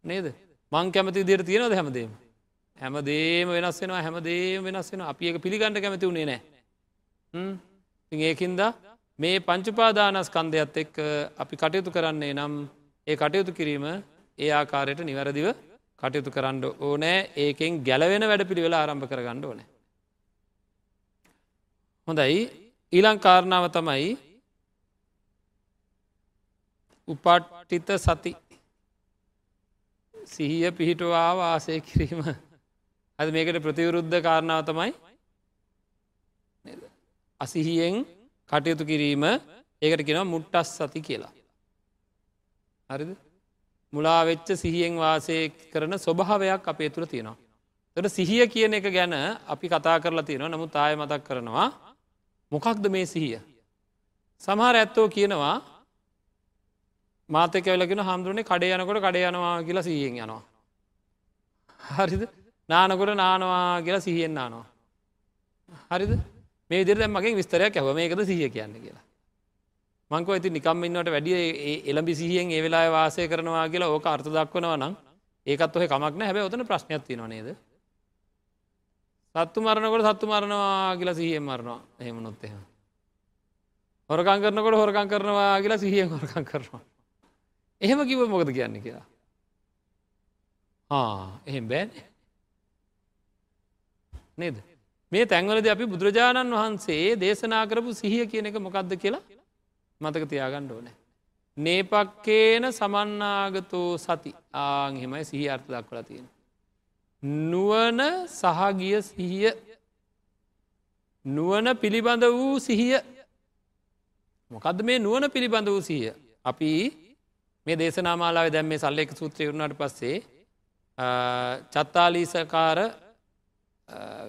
නේද? මං කැමති විදියට තියෙනවද හැමදේම? හැමදේම වෙනස් වෙනවා හැමදේම වෙනස් වෙන අපි එක පිළිගණඩ කැමති වුණේ නෑ ඒකින්ද මේ පංචුපාදානස්කන්ධයත් එක්ක අපි කටයුතු කරන්නේ නම් ඒ කටයුතු කිරීම ඒ ආකාරයට නිවැරදිව කටයුතු කරන්න ඕනෑ. ඒකෙන් ගැලවෙන වැඩ පිළිවෙල ආරම්භ කරගන්න ඕනෑ. හොඳයි. ඊලං කාරණාව තමයි උපට්ටිත සති සිහිය පිහිටවා වාසය කිරීම අද මේකට ප්‍රතිවරුද්ධ කාරණාව තමයි අසිහියෙන් කටයුතු කිරීම ඒකට කෙන මුට්ටස් සති කියලා. හරිද මුලාවෙච්ච සිහියෙන් වාසය කරන ස්වභාවයක් අපේ තුළ තියෙනවා. තොට සිහිය කියන එක ගැන අපි කතා කරලා තියෙනවා නමුත් ආය මතක් කරනවා මොකක්ද මේ සිහිය. සමහර ඇත්තෝ කියනවා මාතක වෙලගෙන හමුදුරනේ කඩේ යනකොට කඩේ යනවා කියලා සිහියෙන් යනවා. හරිද නානකොට නානවා කියලා සිහියෙන් නානවා. හරිද මේ දිර මගේ විස්තරයක් ඇව මේකද සිහිය කියන්න කියලා. මංකව ඇති නිකම්මන්නට වැඩිය එළඹි සිහියෙන් ඒ වෙලා වාසය කරනවා කියලා ඕක අර්ථ දක්වනව නම් ඒකත් ඔහ කමක්න හැබ ඔතන ප්‍රශ්නයක් තින නේද. සත්තු මරණකොට සත්තු මරණවා කියලා සිහියෙන් මරණවා එහෙමනොත් එහෙම. හොරකං කරනකොට හොරකං කරනවා කියලා සිහියෙන් හොරකං කරනවා. එහෙම කිව මොකද කියන්න කියලා. එහෙම බෑන නේද. මේ තැන්වලද අපි බුදුරජාණන් වහන්සේ දේශනා කරපු සිහිය කියන එක මොකක්ද කියලා මතක තියාගන්න ඕනෑ. නේපක්කේන සමන්නාගතෝ සති ආං හෙමයි සිහි අර්ථ දක්වලා තියෙන. නුවන සහගිය සිහිය නුවන පිළිබඳ වූ සිහිය මොකද මේ නුවන පිළිබඳ වූ සිහිය අපි මේ දේශනාමාලාව දැම් මේ සල්ලෙක සූත්‍රය වරුණට පස්සේ චත්තාලීසකාර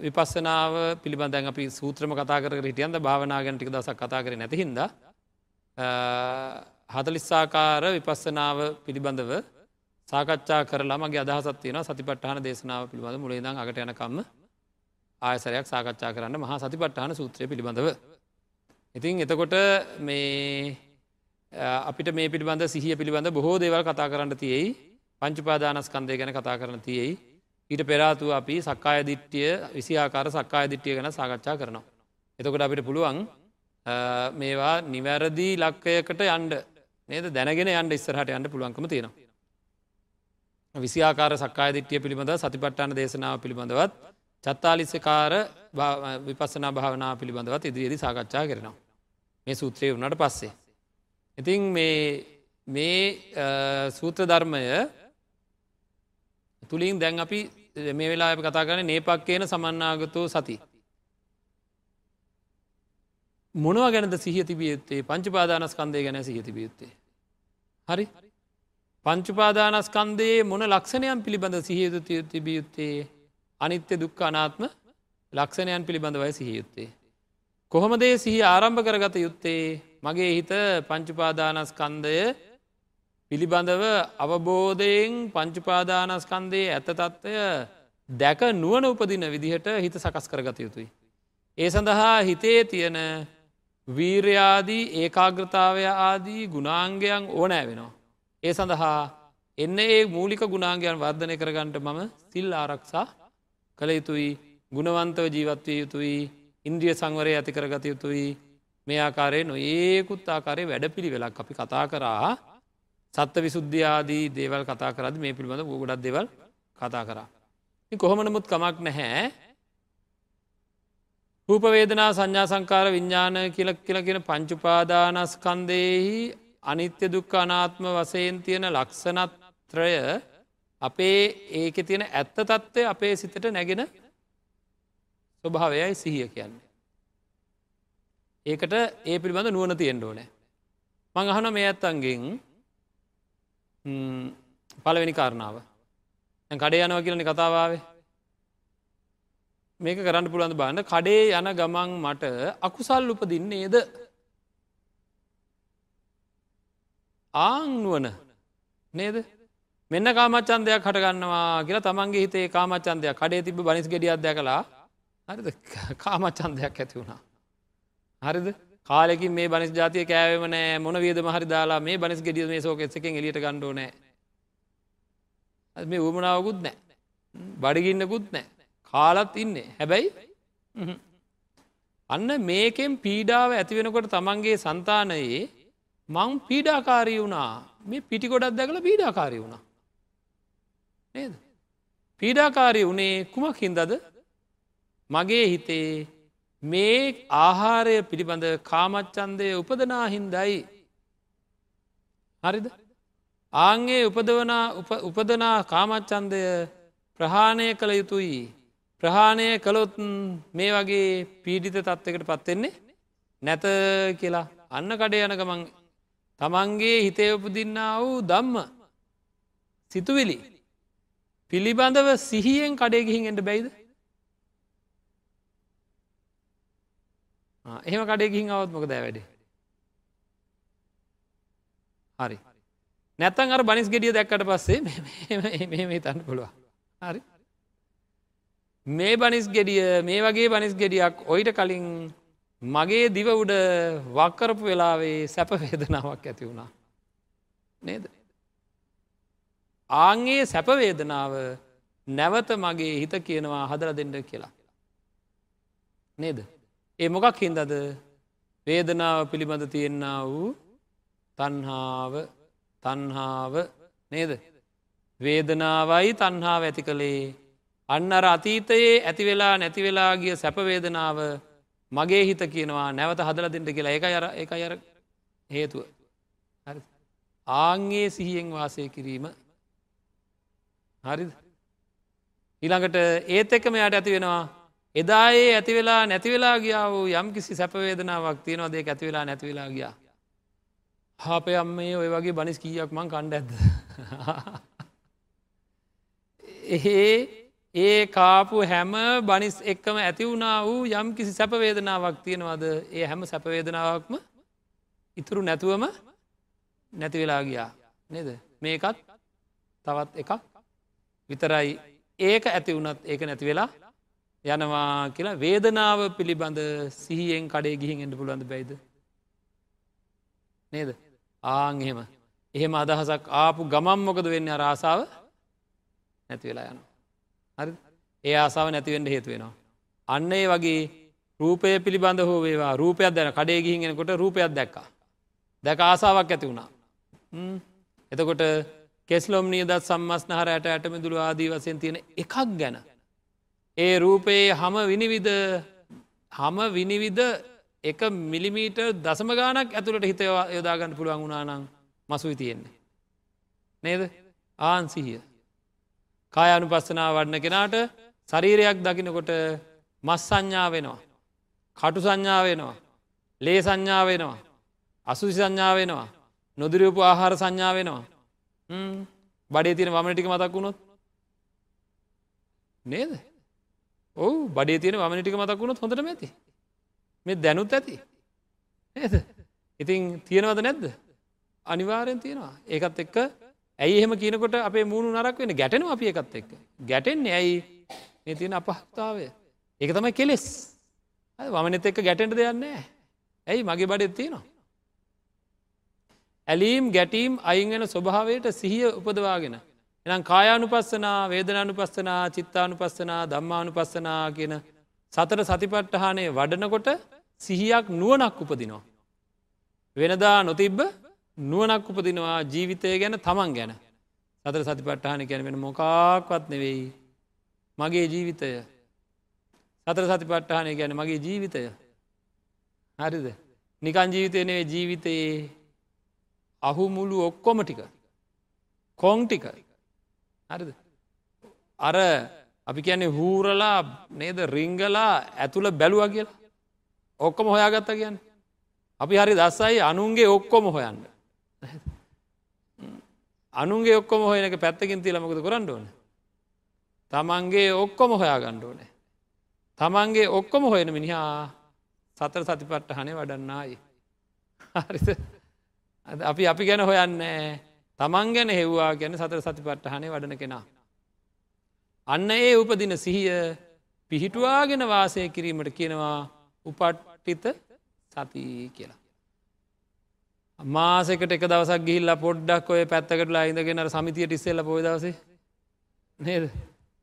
විපස්සනාව පිළිබඳ අපි සූත්‍රම කතා කර හිටියන්ද? භාවනා ගැනටික දසක් කතා කර නැතිහින්ද හතලිස්සාකාර විපස්සනාව පිළිබඳව සාකච්ඡා කරලා මගේ අදහසත් තියෙන සතිපට්ඨාන දේශනාව පිළිබඳ. මුලේදං අගට යනකම්ම ආයසරයක් සාකච්ඡා කරන්න මහා සතිපට්ඨාන සූත්‍රය පිළිබඳව. ඉතින් එතකොට මේ අපිට මේ පිළිබඳ සිහිය පිළිබඳ බොහෝ දේවල් කතා කරන්න තියෙයි පංචුපාදානස්කන්දය ගැන කතා කරන තියෙයි ඊට පෙරාතුව අපි සක්කාය දිට්ටිය විසිආකාර සක්කාය දිට්ටිය ගැන සාකච්ඡා කරනවා. එතකොට අපිට පුළුවන් මේවා නිවැරදි ලක්කයකට යන්ඩ නේද දැනගෙන යන්ඩ ඉස්සරහට යන්න පුළුවන්කම තියෙනවා. විසිආකාර සක්කාය දිට්ටිය පිළිබඳ සතිපට්ටාන දේශනාව පිළිබඳවත් චත්තාලිස්සකාර විපස්සනා භාවනා පිළිබඳවත් ඉදිරියේදි සාකච්ඡා කරනවා. මේ සූත්‍රය වුණට පස්සේ. ඉතින් මේ සූත්‍ර ධර්මය තුළින් දැන් අපි මේ වෙලා කතා කරන නේපක් කියන සමන්නාගතෝ සති. මොනව ගැනද සිහ තිබියත්තේ පංචපාදානස්කන්දය ගැන සිහ තිබියත්තේ. හරි පංචුපාදානස්කන්දයේ මොන ලක්ෂණයන් පිළිබඳ සිහියතු තිබියුත්තේ අනිත්‍ය දුක්ක අනාත්ම ලක්ෂණයන් පිළිබඳවයි සිහියුත්තේ. කොහොමදේ සිහි ආරම්භ කරගත යුත්තේ මගේ හිත පංචුපාදානස්කන්දය පිළිබඳව අවබෝධයෙන් පංචුපාදානස්කන්දයේ ඇත තත්ත්වය දැක නුවන උපදින විදිහට හිත සකස් කරගත යුතුයි. ඒ සඳහා හිතේ තියෙන වීර්යාදී ඒකාග්‍රතාවය ආදී ගුණාංගයන් ඕනෑ වෙනවා. ඒ සඳහා එන්න ඒ මූලික ගුණාංගයන් වර්ධනය කරගන්නට මම සිල් ආරක්ෂා කළ යුතුයි ගුණවන්තව ජීවත්වය යුතුයි ඉන්ද්‍රිය සංවරය ඇති කරගත යුතුයි මේ ආකාරය නොඒකුත් ආකාරය වැඩ පිළි වෙලක් අපි කතා කරා සත්ත විසුද්ධ්‍යාදී දේවල් කතා කරද මේ පිළිබඳ ගොඩක් දෙවල් කතා කරා. කොහොම නමුත් කමක් නැහැ රූපවේදනා සංඥා සංකාර විඤ්ඥාන කියල කියල කියෙන පංචුපාදානස්කන්දයෙහි අනිත්‍ය දුක්ක අනාත්ම වසයෙන් තියෙන ලක්ෂණත්‍රය අපේ ඒක තියෙන ඇත්ත තත්ත්වය අපේ සිතට නැගෙන ස්වභාවයයි සිහිය කියන්නේ. ඒකට ඒ පිළිබඳ නුවන තියෙන්ට ඕනෑ. මං අහන මේ ඇත්තන්ගෙන් පලවෙනි කාරණාව. කඩේ යනව කියලන කතාවාවේ මේක කරන්න පුළන්ද බාන්න කඩේ යන ගමන් මට අකුසල් උපදින්නේද? ආංනුවන නේද? මෙන්න කාමච්චන්දයක් හටගන්නවා කියලා තමන්ගේ හිතේ කාමච්චන්දයක් කඩේ තිබ බනිස් ගෙඩියත් දැකලා හරිද? කාමච්චන්දයක් ඇති වුණා. හරිද? කාලෙකින් මේ බනිස් ජාතිය කෑවම නෑ. මොන වියද මහරි දාලා මේ බනිස් ගෙඩිය මේ සෝක එසකෙන් එලියට ගණ්ඩෝ නෑ මේ උමනාවකුත් නෑ. බඩිගින්නකුත් නෑ. කාලත් ඉන්නේ. හැබැයි අන්න මේකෙන් පීඩාව ඇතිවෙනකොට තමන්ගේ සන්තානයේ මං පීඩාකාරී වුණා. මේ පිටි ගොඩක් දැකල පීඩාකාරී වුණා. නේද? පීඩාකාරී වනේ කුමක් හින්දද? මගේ හිතේ මේ ආහාරය පිළිබඳ කාමච්චන්දය උපදනා හින්දයි. හරිද? ආංගේ උපදවන උපදනා කාමච්චන්දය ප්‍රහාණය කළ යුතුයි. ප්‍රහාණය කළොත් මේ වගේ පීඩිත තත්වකට පත්වෙන්නේ නැත කියලා. අන්න කඩේ යන ගමන් තමන්ගේ හිතේ උපදින්න වූ දම්ම සිතුවිලි පිළිබඳව සිහියෙන් කඩේ ගිහින් එට බැයිද? එහෙම කඩේ ගිහින් අවත් මොක දෑ වැඩේ? හරි. නැත්තන් අර බනිස් ගෙඩිය දැක්කට පස්සේ මෙම තන්න පුළුව හරි. මේ බනිස් ගෙඩිය මේ වගේ බනිස් ගෙඩියක් ඔයිට කලින් මගේ දිව උඩ වක්කරපු වෙලාවේ සැපවේදනාවක් ඇති වුණා. නේද? ආංගේ සැපවේදනාව නැවත මගේ හිත කියනවා හදර දෙන්න කියලා. නේද? ඒ මොකක් හින්දද? වේදනාව පිළිබඳ තියෙන්න වූ තන්හාාව තන්හාාව නේද? වේදනාවයි තන්හාාව ඇති කළේ. අන්න අර අතීතයේ ඇතිවෙලා නැතිවෙලා ගිය සැපවේදනාව මගේ හිත කියනවා නැවත හදල දෙට කියලා. එක අර එක අර හේතුව. ආංගේ සිහියෙන් වාසය කිරීම. හරි ඊළඟට ඒත් එක්ක මෙයාට ඇති වෙනවා එදායේ ඇතිවෙලා නැතිවෙලා ගියා වූ යම් කිසි සැපවේදනාවක් තියෙනවා දෙක ඇතිවෙලා නැතිවෙලා ගියා. හාපය අම්මේ ඔය වගේ බනිස් කීයක් මං කණ්ඩ ඇද එහෙේ ඒ කාපු හැම බනිස් එක්කම ඇති වුණා වූ යම් කිසි සැපවේදනාවක් තියෙනවද? ඒ හැම සැපවේදනාවක්ම ඉතුරු නැතුවම නැතිවෙලා ගියා. නේද? මේකත් තවත් එකක් විතරයි. ඒක ඇති වුණත් ඒක නැති වෙලා යනවා කියලා වේදනාව පිළිබඳ සිහියෙන් කඩේ ගිහින් එට පුළුවන්ද බැයිද? නේද? ආං එහෙම. එහෙම අදහසක් ආපු ගමම් මොකද වෙන්න? රාසාාව නැති වෙලා යනවා. හරි ඒ ආසාාව නැතිවෙන්ට හේතු වෙනවා. අන්න ඒ වගේ රූපය පිළිබඳ හෝ වේවා රූපයක් දැන කඩේ ගිහිගෙනකොට රූපයක් දැක්කා. දැක ආසාාවක් ඇති වුණා. එතකොට කෙස්ලොම් නියදත් සම්මස්නහර ඇයට ඇටමිදුළු ආදී වසයෙන් තියෙන එකක් ගැන. ඒ රූපයේ හම විනිවිද හම විනිවිද එක මිලිමීට දසම ගානක් ඇතුළට හිත යොදාගන්න පුළුවන් වුණානං මසුයි තියෙන්නේ. නේද ආන්සිහිය. කායනු පස්සනා වඩන කෙනාට ශරීරයක් දකිනකොට මස් සංඥා වෙනවා. කටු සංඥා වෙනවා. ලේ සංඥා වෙනවා. අසුසි සංඥා වෙනවා. නොදිරපු ආහාර සංඥා වෙනවා. බඩේ තියෙන වමන ටික මතක් වුණොත් නේද ඔහු බඩේ තියෙන වමන ටික මතක් වුණොත් හොඳට ඇති. මේ දැනුත් ඇති. නේද? ඉතින් තියෙනවද නැද්ද? අනිවාරයෙන් තියෙනවා. ඒකත් එක්ක ඇයි එහෙම කියනකොට අපේ මූුණු නරක් වෙන ගැටෙන අපි එකත් එක්ක. ගැටෙන්නේ ඇයි? මේ තියෙන අපහතාවය ඒක තමයි කෙලෙස්. වමනත එක්ක ගැටෙන්ට දෙයන්නේ ඇයි? මගේ බඩෙත් තියෙනවා. ඇලීම් ගැටීම් අයිංගෙන ස්වභාවයට සිහිය උපදවාගෙන. එනම් කායානු පස්සනා වේදනානු පස්සනා චිත්තානු පස්සනා දම්මානු පස්සනා කියන සතර සතිපට්ටහානය වඩනකොට සිහියක් නුවනක් උපදිනවා. වෙනදා නොතිබ්බ නුවනක් උපදිනවා ජීවිතය ගැන තමන් ගැන. සතර සතිපට්ටහන ගැන වෙන මොකාක්වත් නෙවෙයි. මගේ ජීවිතය. සතර සතිපට්ටහනය ගැන මගේ ජීවිතය. හරිද? නිකන් ජීවිතය නෙවේ ජීවිතයේ අහු මුළු ඔක්කොම ටික. කොං ටික. හරිද අර අපි කියන්නේ හූරලා නේද රිංගලා ඇතුළ බැලුව කියලා ඔක්කොම හොයාගත්ත කියන්න අපි හරි දස්සයි අනුන්ගේ ඔක්කොම හොයන්න. අනුන්ගේ ඔක්කොම හොයනක පැත්තකින් තිලමකද කරන්න ඕන. තමන්ගේ ඔක්කොම හොයා ගණ්ඩෝනෑ. තමන්ගේ ඔක්කොම හොයන මිනිහා සතර සතිපට්ට හනේ වඩන්නායි. හරිත අපි අපි ගැන හොයන්නේ තමන් ගැන හෙව්වා ගැන සතර සතිපට්ට හනේ වඩන කෙනා. අන්න ඒ උපදින සිහිය පිහිටුවාගෙන වාසය කිරීමට කියනවා උපට්ටිත සති කියලා. මාසකට එක දවසක් ගිහිල්ලා පොඩ්ඩක් ඔය පැත්තකටලා ඉඳගෙනර සමිතියට ඉස්සෙල්ල පොය දවසේ නේද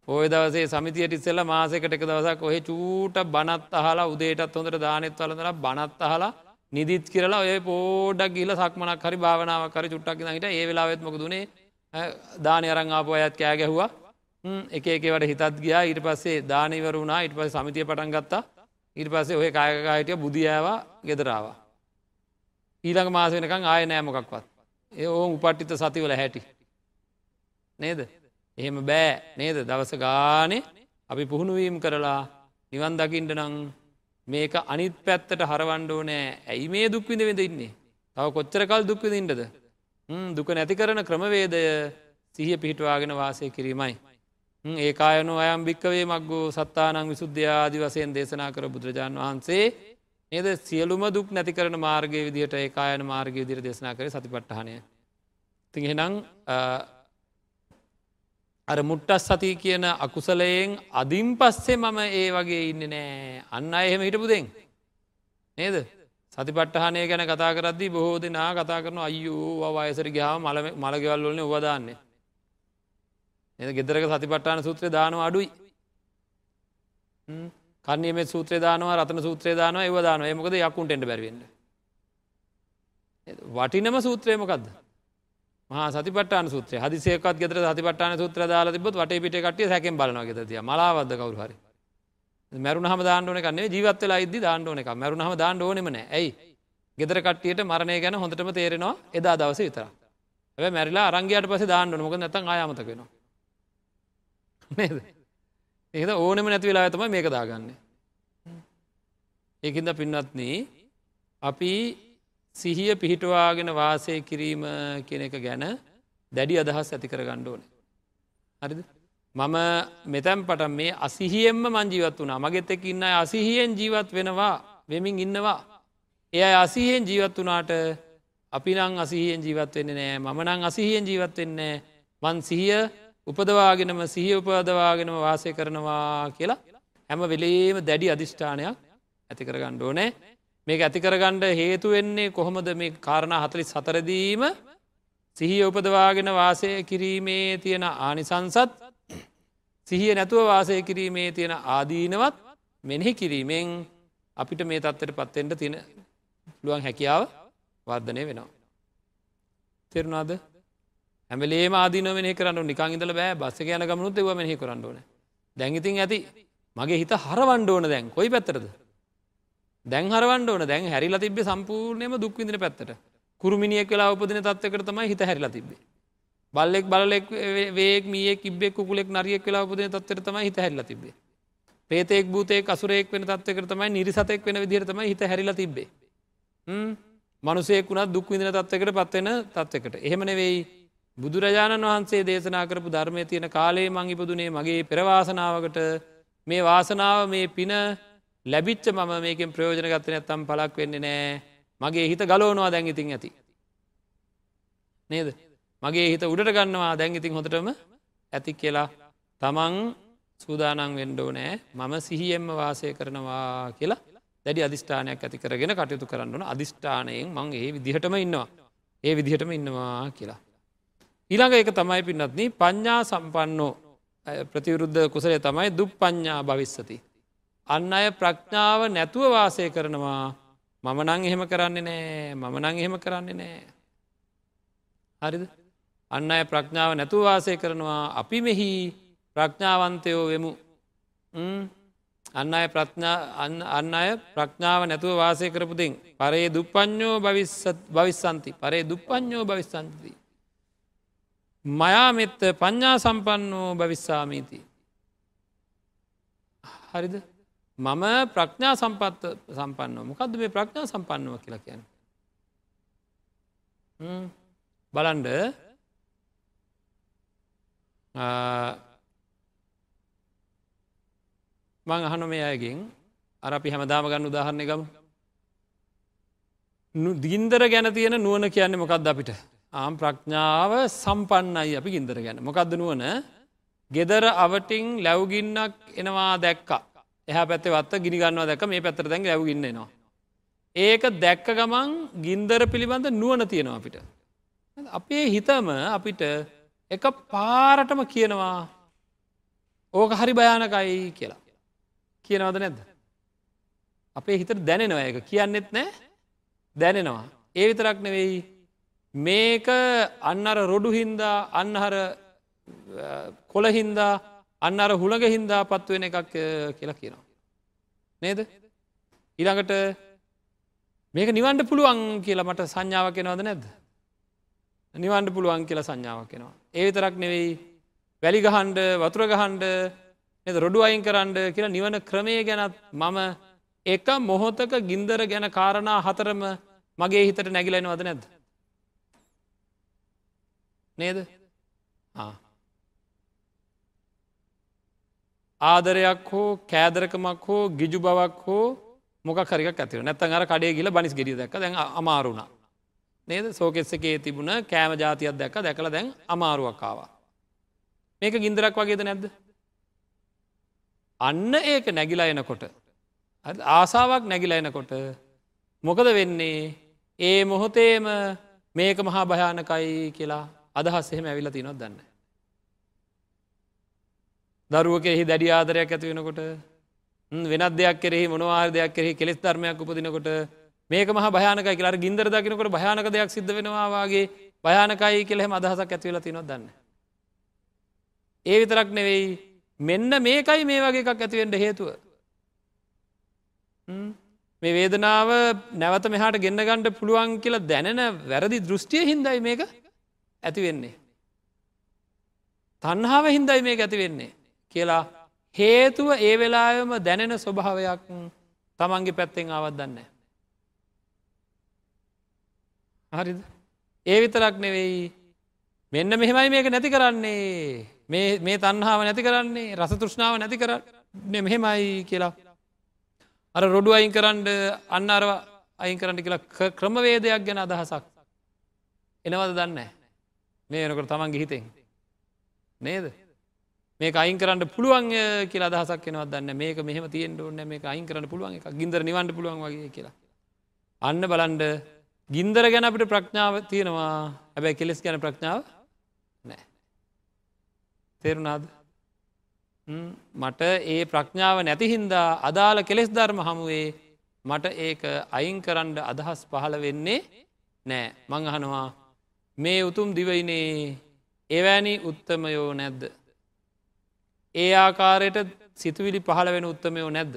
පොය දවසේ සමිතියට ඉස්සෙල්ල මාසකට එක දවසක් ඔය චූට බනත් අහලා උදේටත් හොඳට දානෙත් වලදර බනත් අහලා නිදිත් කියරලා ඔය පෝඩක් ගිල සක්මනක් හරි භාවනාව කර චුට්ටක් හිට ඒ වෙලාවෙත්මක දුණේ දානය අරංආපු අයත් කෑ ගැහවා. එක එකවට හිතත් ගියා. ඊට පස්සේ දානීවරුණා ඉට පස සමිතිය පටන් ගත්තා. ඊට පස්සේ ඔය කායකාහිටිය බුදියාවා ගෙදරාවා ඊළඟ මාස වෙනකං ආය නෑමොකක්වත් ඒ ඕ උපට්ටිත සතිවල හැටි. නේද? එහෙම බෑ. නේද? දවස ගානේ අපි පුහුණුවීම් කරලා නිවන් දකිින්ට නං මේක අනිත් පැත්තට හරවන්ඩෝ නෑ ඇයි මේ දුක්විඳ වෙද ඉන්නේ? තව කොච්චරකල් දුක්විදින්ටද දුක නැති කරන ක්‍රමවේදය සිහිය පිහිටවාගෙන වාසය කිරීමයි. ඒ කායනු අයම් භික්කවේ මක්ගෝ සත්තානං විසුද්ධ්‍යාදි වසයෙන් දේශනා කර බුදුරජාණන් වහන්සේ නේද සියලුම දුක් නැති කරන මාර්ගය විදිහට ඒ කායන මාර්ගය විදිර දේශනා කර සතිපට්ටහනය තිහෙනම් අර මුට්ටස් සති කියන අකුසලයෙන් අදින් පස්සේ මම ඒ වගේ ඉන්න නෑ. අන්න එහෙම හිටපුදෙන් නේද? සතිපට්ටහනය ගැන කතා කරද්දී බොහෝ දෙනා කතා කරන අයෝ වයසර ගාව මල මළගෙවල් වලන උවදාන්නේ එ ගෙදරක සතිපට්ටාන සූත්‍රය දානවා අඩුයි. කන්නේම සූත්‍රය දානවා රතන සූත්‍රය දානවා ඒව දානවා. මොකද යකුන්ටෙන්ට බැරවෙන්න වටිනම සූත්‍රයමකක්ද මහා සතිපට්ටාන සූත්‍රය. හදිසේකත් ගෙතර සතිපට්ටාන සූත්‍ර දාලා තිබොත් වට පිට කටිය සැකෙන් බලනවා ගෙතතිය මලාවද කවරු හරි. මැරුණ හම දාන්නන කන්නේ ජීවත්වලා ඉදදි දාන්නඕන එක මැරුණ හම දාන්න ඕනෙමන ඇයි? ගෙදර කට්ටියට මරණය ගැන හොඳටම තේරෙනවා එදා දවස විතර ඇ මැරිලා අරංගයට පස දාන්නන මොක නැතන් ආයමතකෙනවා නේද? ඒද ඕනෙම නැති වෙලා ඇතම මේක දාගන්න. ඒකින්ද පින්නත්න අපි සිහිය පිහිටවාගෙන වාසය කිරීම කියන එක ගැන දැඩි අදහස් ඇති කර ගණ්ඩෝන හරිද? මම මෙතැම් පට මේ අසිහියෙන්ම මංජීවත් වුණා. මගෙත් එක් ඉන්න අසිහියෙන් ජීවත් වෙනවා වෙමින් ඉන්නවා. එය අසිහියෙන් ජීවත් වනාට අපි නං අසිහියෙන් ජීවත් වෙන්න නෑ මම නං අසිහියෙන් ජීවත් වෙන්නේ මන් සිහිය උපදවාගෙනම සිහිය උපදවාගෙනම වාසය කරනවා කියලා හැම වෙලේම දැඩි අධිෂ්ඨානයක් ඇති කරගණ්ඩ ඕනෑ. මේක ඇති කරගණ්ඩ හේතු වෙන්නේ කොහොමද? මේ කාරණ හතලි සතරදීම සිහිය උපදවාගෙන වාසය කිරීමේ තියෙන ආනිසංසත් සිහිය නැතුව වාසය කිරීමේ තියෙන ආදීනවත් මෙනෙහි කිරීමෙන් අපිට මේ තත්වට පත්තෙන්ට තියෙන පුළුවන් හැකියාව වර්ධනය වෙනවා. තෙරුණාද? ඇමලේ ආදීන මෙහ කරන්න නිකං ඉදල බෑ. බස්ස යන ගමනුත් එව මෙහි කරන්න ඕන. දැඟඉතින් ඇති. මගේ හිත හරවන්ඩ ඕන දැන්. කොයි පැත්තරද දැන් හරවන්ඩ ඕන. දැන් හැරිලා තිබේ සම්පූර්ණයම දුක්විදින පැත්තට. කුරුමිනියක් වෙලා උපදින තත්වකට තමයි හිත හැරිලා තිබේ බල්ලෙක් බලෙක් වේක් මිය කිබෙක් කුලෙක් නරියෙක් වෙලා උපදින තත්වර තමයි හිත හැරිලා තිබේ පේතෙක් භූතේ අසුරෙක් වෙන තත්වක තමයි නිරිසතෙක් වෙන විදිහරතම හිත හැරිලා තිබේ මනුසෙක් වුණත් දුක් විදින තත්වකට පත්වෙන තත්වකට එහෙමනෙවෙයි බුදුරජාණන් වහන්සේ දේශනා කරපු ධර්මය තියෙන කාලේ මං ඉපදුනේ මගේ පෙරවාසනාවකට මේ වාසනාව මේ පින ලැබිච්ච මම මේකෙන් ප්‍රයෝජන ගත්තන ඇත්තම් පලක් වෙන්නේ නෑ. මගේ හිත ගලෝනවා දැන් ඉතින් ඇති. නේද? මගේ හිත උඩට ගන්නවා දැන් ඉතින් හොඳටම ඇති කියලා. තමන් සූදානං වෙන්ඩෝ නෑ මම සිහියෙන්ම වාසය කරනවා කියලා දැඩි අධිෂ්ඨානයක් ඇති කරගෙන කටයුතු කරන්නන අධිෂ්ඨානයෙන් මං ඒ විදිහටම ඉන්නවා. ඒ විදිහටම ඉන්නවා කියලා. ඊළඟ එක තමයි පින්නත්න පඤ්ඥා සම්පන්නෝ. ප්‍රතිවරුද්ධ කුසලේ තමයි දුක් පඤ්ඥා භවිස්සති. අන්න අය ප්‍රඥාව නැතුව වාසය කරනවා. මම නං එහෙම කරන්නේ නෑ. මම නං එහෙම කරන්නේ නෑ. හරිද? අන්න අය ප්‍රඥාව නැතුව වාසය කරනවා. අපි මෙහි ප්‍රඥාවන්තයෝ වෙමු. අන්න අය අන්න අය ප්‍රඥාව නැතුව වාසය කරපුදෙන් පරේ දුප්පඥෝ භවිස්සන්ති. පරේ දුප්පඥෝ භවිස්සන්ති. මයාමෙත්ත පඤ්ඥා සම්පන්නෝ භවිස්සාමීති. හරිද? මම ප්‍රඥා සම්පත්ත සම්පන්නව. මොකක්ද මේ ප්‍රඥා සම්පන්නව කියලා කියන. බලන්ඩ මං අහන මේ අයගෙන් අර අපි හැමදාම ගන්න උදාහරණය ගම දිින්දර ගැන තියෙන නුවන කියන්නේ මොකක්ද අපිට? ආම් ප්‍රඥාව සම්පන්නයි අපි ගින්දර ගැන. මොකක්ද නුවන ගෙදර අවටිං ලැව්ගින්නක් එනවා දැක්කා. එහ පැත්තේ වත්ත ගිනිගන්නවා දැක මේ පැත්තර දැන් ලැවගින්නවා ඒක දැක්ක ගමන් ගින්දර පිළිබඳ නුවන තියෙනවා අපිට. අපේ හිතම අපිට එක පාරටම කියනවා ඕක හරි භයානකයි කියලා. කියනවද නැද්ද? අපේ හිතට දැනෙනවා එක කියන්නෙත් නෑ. දැනෙනවා. ඒ විතරක් නෙවෙයි. මේක අන්නර රොඩු හින්දා අන්නහර කොළහින්දා අන්නර හුළඟ හින්දා පත්වෙන එකක් කියලා කියනවා. නේද? ඊළඟට මේක නිවන්ඩ පුළුවන් කියලා මට සංඥාවක් කෙනවද නැද්ද. නිවන්ඩ පුළුවන් කියලා සංඥාවක් කෙනවා. ඒ විතරක් නෙවෙයි වැලි ගහන්ඩ වතුර ගහන්ඩ එ රොඩු අයින් කරන්න කියලා නිවන ක්‍රමය ගැනත් මම එක මොහොතක ගින්දර ගැන කාරණා හතරම මගේ හිතට නැගිලෙනවද නැද්ද. නේද ආදරයක් හෝ කෑදරකමක් හෝ ගිජු බවක් හෝ මොක කරික ඇතිව නැත්තන් අර කඩේ ගිල බනිස් ගෙරිය දැක් දැන් අමාරුණා නේද? සෝකෙස්සකේ තිබුණ කෑම ජාතියක් දැක්ක දැකළ දැන් අමාරුවක්කාවා මේක ගින්දරක් වගේද නැද්ද? අන්න ඒක නැගිලා එනකොට. ආසාාවක් නැගිලා එනකොට මොකද වෙන්නේ? ඒ මොහොතේම මේක මහා භයානකයි කියලා අදහස් එහෙම ඇවිල තිනොත් දන්න. දරුව කෙෙහි දැඩි ආදරයක් ඇති වෙනකොට වෙනත් දෙයක් කෙරෙහි මොනවාර දෙයක් කෙරෙහි කෙස් ධර්මයක් උපදිනකොට මේක මහ භයානකයි කියලා ගින්දර දකිනකොට භයානක දෙයක් සිද්ධ වෙනවාගේ භයානකයි කෙළෙම අදහසක් ඇතිවෙලා තිනොත් දන්න. ඒ විතරක් නෙවෙයි මෙන්න මේකයි මේ වගේ එකක් ඇතිවෙන්ට හේතුව. මේ වේදනාව නැවත මෙහාට ගෙන්න්න ගණ්ඩ පුළුවන් කියලා දැනෙන වැරදි දෘෂ්ටිය හින්දයි මේක ඇති වෙන්නේ. තන්හාාව හින්දයි මේ ඇති වෙන්නේ කියලා හේතුව ඒ වෙලායම දැනෙන ස්වභාවයක් තමන්ගේ පැත්තෙන් ආවත් දන්න. හරිද? ඒ විතරක් නෙවෙයි. මෙන්න මෙහෙමයි මේක නැති කරන්නේ. මේ තන්හාාව නැති කරන්නේ රස තෘෂ්ණාව නැති කර මෙහෙමයි කියලා. අර රොඩු අයින් කරන්න අන්න අරව අයින් කරන්න කියලා ක්‍රමවේදයක් ගැන අදහසක් එනවද දන්න මේ එනකට තමන් ගිහිතෙන් නේද? මේ අයින් කරන්න පුළුවන් කියලා අදහසක් එනවත් දන්න මේක මෙහම තියෙන්ට ඕන්න මේ අයින් කරන්න පුළුවන් එක ගින්දර නිවන්ට පුළුවන් වගේ කියලා. අන්න බලන්ඩ ගින්දර ගැන අපිට ප්‍රඥාව තියෙනවා. හැබැයි කෙලෙස් ගැන ප්‍රඥාව නෑ තේරුණාද? මට ඒ ප්‍රඥාව නැතිහින්දා අදාළ කෙලෙස් ධර්ම හමුවේ මට ඒක අයින් කරන්න අදහස් පහළ වෙන්නේ නෑ මං අහනවා මේ උතුම් දිවයිනේ එවැනි උත්තමයෝ නැද්ද. ඒ ආකාරයට සිතුවිලි පහළ වෙන උත්තමයෝ නැද්ද.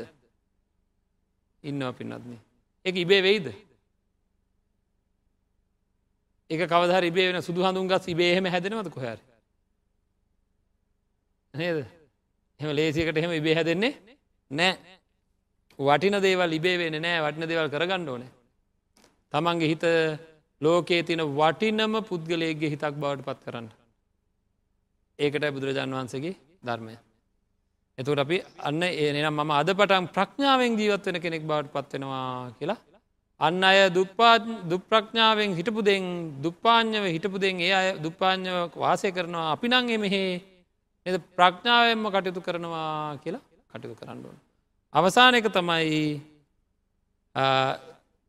ඉන්නවා පින්නත්න. එක ඉබේ වෙයිද. එක කවදර ඉබේ වෙන සුදු හඳුන් ගස් ඉබේහෙම හැදෙනවද කොහැර. නේද. එම ලේසිකට එහෙම ඉබේ හැදෙන්නේ නෑ වටින දේවල් ඉබේ වෙන නෑ වටින දේවල් කරගන්න ඕන තමන්ගේ හිත ලෝකයේ තින වටිනම පුද්ගලයගේ හිතක් බවට පත් කරන්න ඒකට බුදුරජාන් වහන්සගේ ධර්මය එතුට අපි අන්න ඒනම් මම අද පටන් ප්‍රඥාවෙන් ජීවත් වෙන කෙනෙක් බවට පත්වෙනවා කියලා. අන්න අය දුප්පාත් දුප්‍රඥාවෙන් හිටපු දෙෙන් දුප්පාඥව හිටපු දෙෙන් ඒ අය දුප්පාඥව වාසය කරනවා. අපි නං එමෙහේ එ ප්‍රඥාවෙන්ම කටයුතු කරනවා කියලා කටයුතු කරන්න ඕන. අවසාන එක තමයි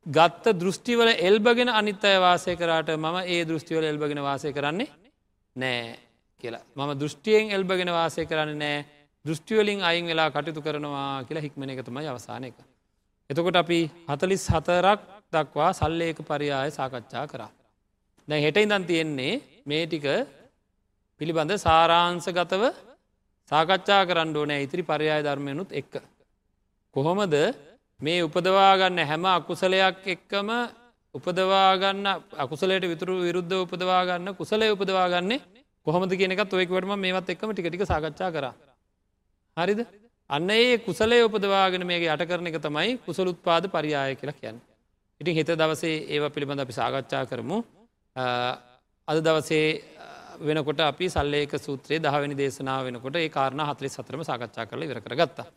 ගත්ත දෘෂ්ටිවල එල්බගෙන අනිත් අය වාසය කරට මම ඒ දෘෂ්ටිවල එල්බගෙන වාසය කරන්නේ නෑ කියලා. මම දෘෂ්ටියෙන් එල්බගෙන වාසය කරන්න නෑ. දෘෂ්ටිවලින් අයින් වෙලා කටයුතු කරනවා කියලා හික්මන එක තමයි අවසාන එක. එතකොට අපි හතලිස් හතරක් දක්වා සල්ලේක පරියාය සාකච්ඡා කරා. දැ හෙට ඉදන් තියෙන්නේ මේ ටික පිළිබඳ සාරාංසගතව සාකච්ඡා කරන්න ඕනෑ ඉතිරි පර්යාය ධර්මයනුත් එක්ක. කොහොමද මේ උපදවාගන්න හැම අකුසලයක් එක්කම උපදවාගන්න අකුසලට විතුරු විරුද්ධ උපදවාගන්න කුසලය උපදවාගන්නේ කොහොමද කියනක ඔයකවටම මේවත් එක්කම ටිකටික සාකච්ඡා කර. හරිද අන්න ඒ කුසලේ උපදවාගෙන මේගේ යට කරන එක තමයි කුසල උත්පාද පරියාය කියලා කියන්න. ඉටින් හිත දවසේ ඒව පිළිබඳ අපි සාකච්ඡා කරමු අද දවසේ වෙනකොට අපි සල්ලේක සූත්‍රයේ දහවැනි දේශනාව වෙනකොට ඒ කාරණ හතලි සතරම සාකච්ඡා කරල විර කරගත්තා.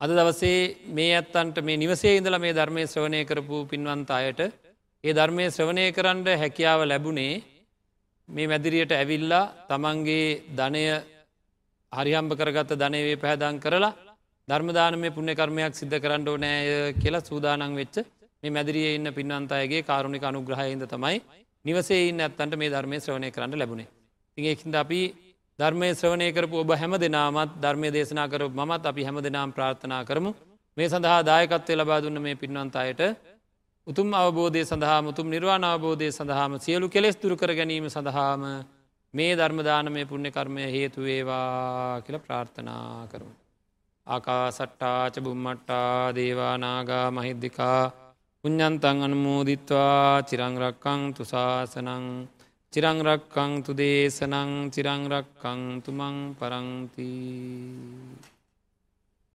අද දවසේ මේ ඇත්තන්ට මේ නිවසේ ඉඳල මේ ධර්මය ශ්‍රවණය කරපු පින්වන්ත අයට ඒ ධර්මය ශ්‍රවණය කරන්න හැකියාව ලැබුණේ මේ මැදිරියට ඇවිල්ලා තමන්ගේ ධනය හරිහම්භ කරගත්ත ධනයවේ පැහැදන් කරලා ධර්මදාන මේ පුුණ්‍ය කර්මයක් සිද්ධ කරන්න ඕනෑය කියලා සූදානං වෙච්ච මේ මැදිරිය ඉන්න පින්වන්තයගේ කාරුණික අනුග්‍රහයින්ද තමයි නිවසේ ඉන්න ඇත්තන්ට මේ ධර්මය ශ්‍රවණය කරන්න ලැබුණේ. තිඒකින්ද අපි ධර්මය ශ්‍රවණය කරපු ඔබ හැම දෙනාමත් ධර්මය දේශනා කර මත් අපි හැම දෙනාම් ප්‍රාර්ථනා කරමු මේ සඳහා දායකත්වය ලබා දුන්න මේ පින්වන්තයට උතුම් අවබෝධය සඳහා මුතුම් නිර්වාණ අවබෝධය සඳහාම සියලු කෙලෙස් දුරු කර ගැනීම සඳහාම මේ ධර්මදාන මේ පුුණ්‍ය කර්මය හේතුවේවා කියල ප්‍රාර්ථනා කරමු. ආකා සට්ටාච බුම්මට්ටා දේවානාගා මහිද්දිකා පුඤ්ඥන්තන් අනුමෝදිත්වා චිරංරක්කං තුසාසනං චිරංරක්කං තුදේශනං චිරංරක්කං තුමං පරංතිී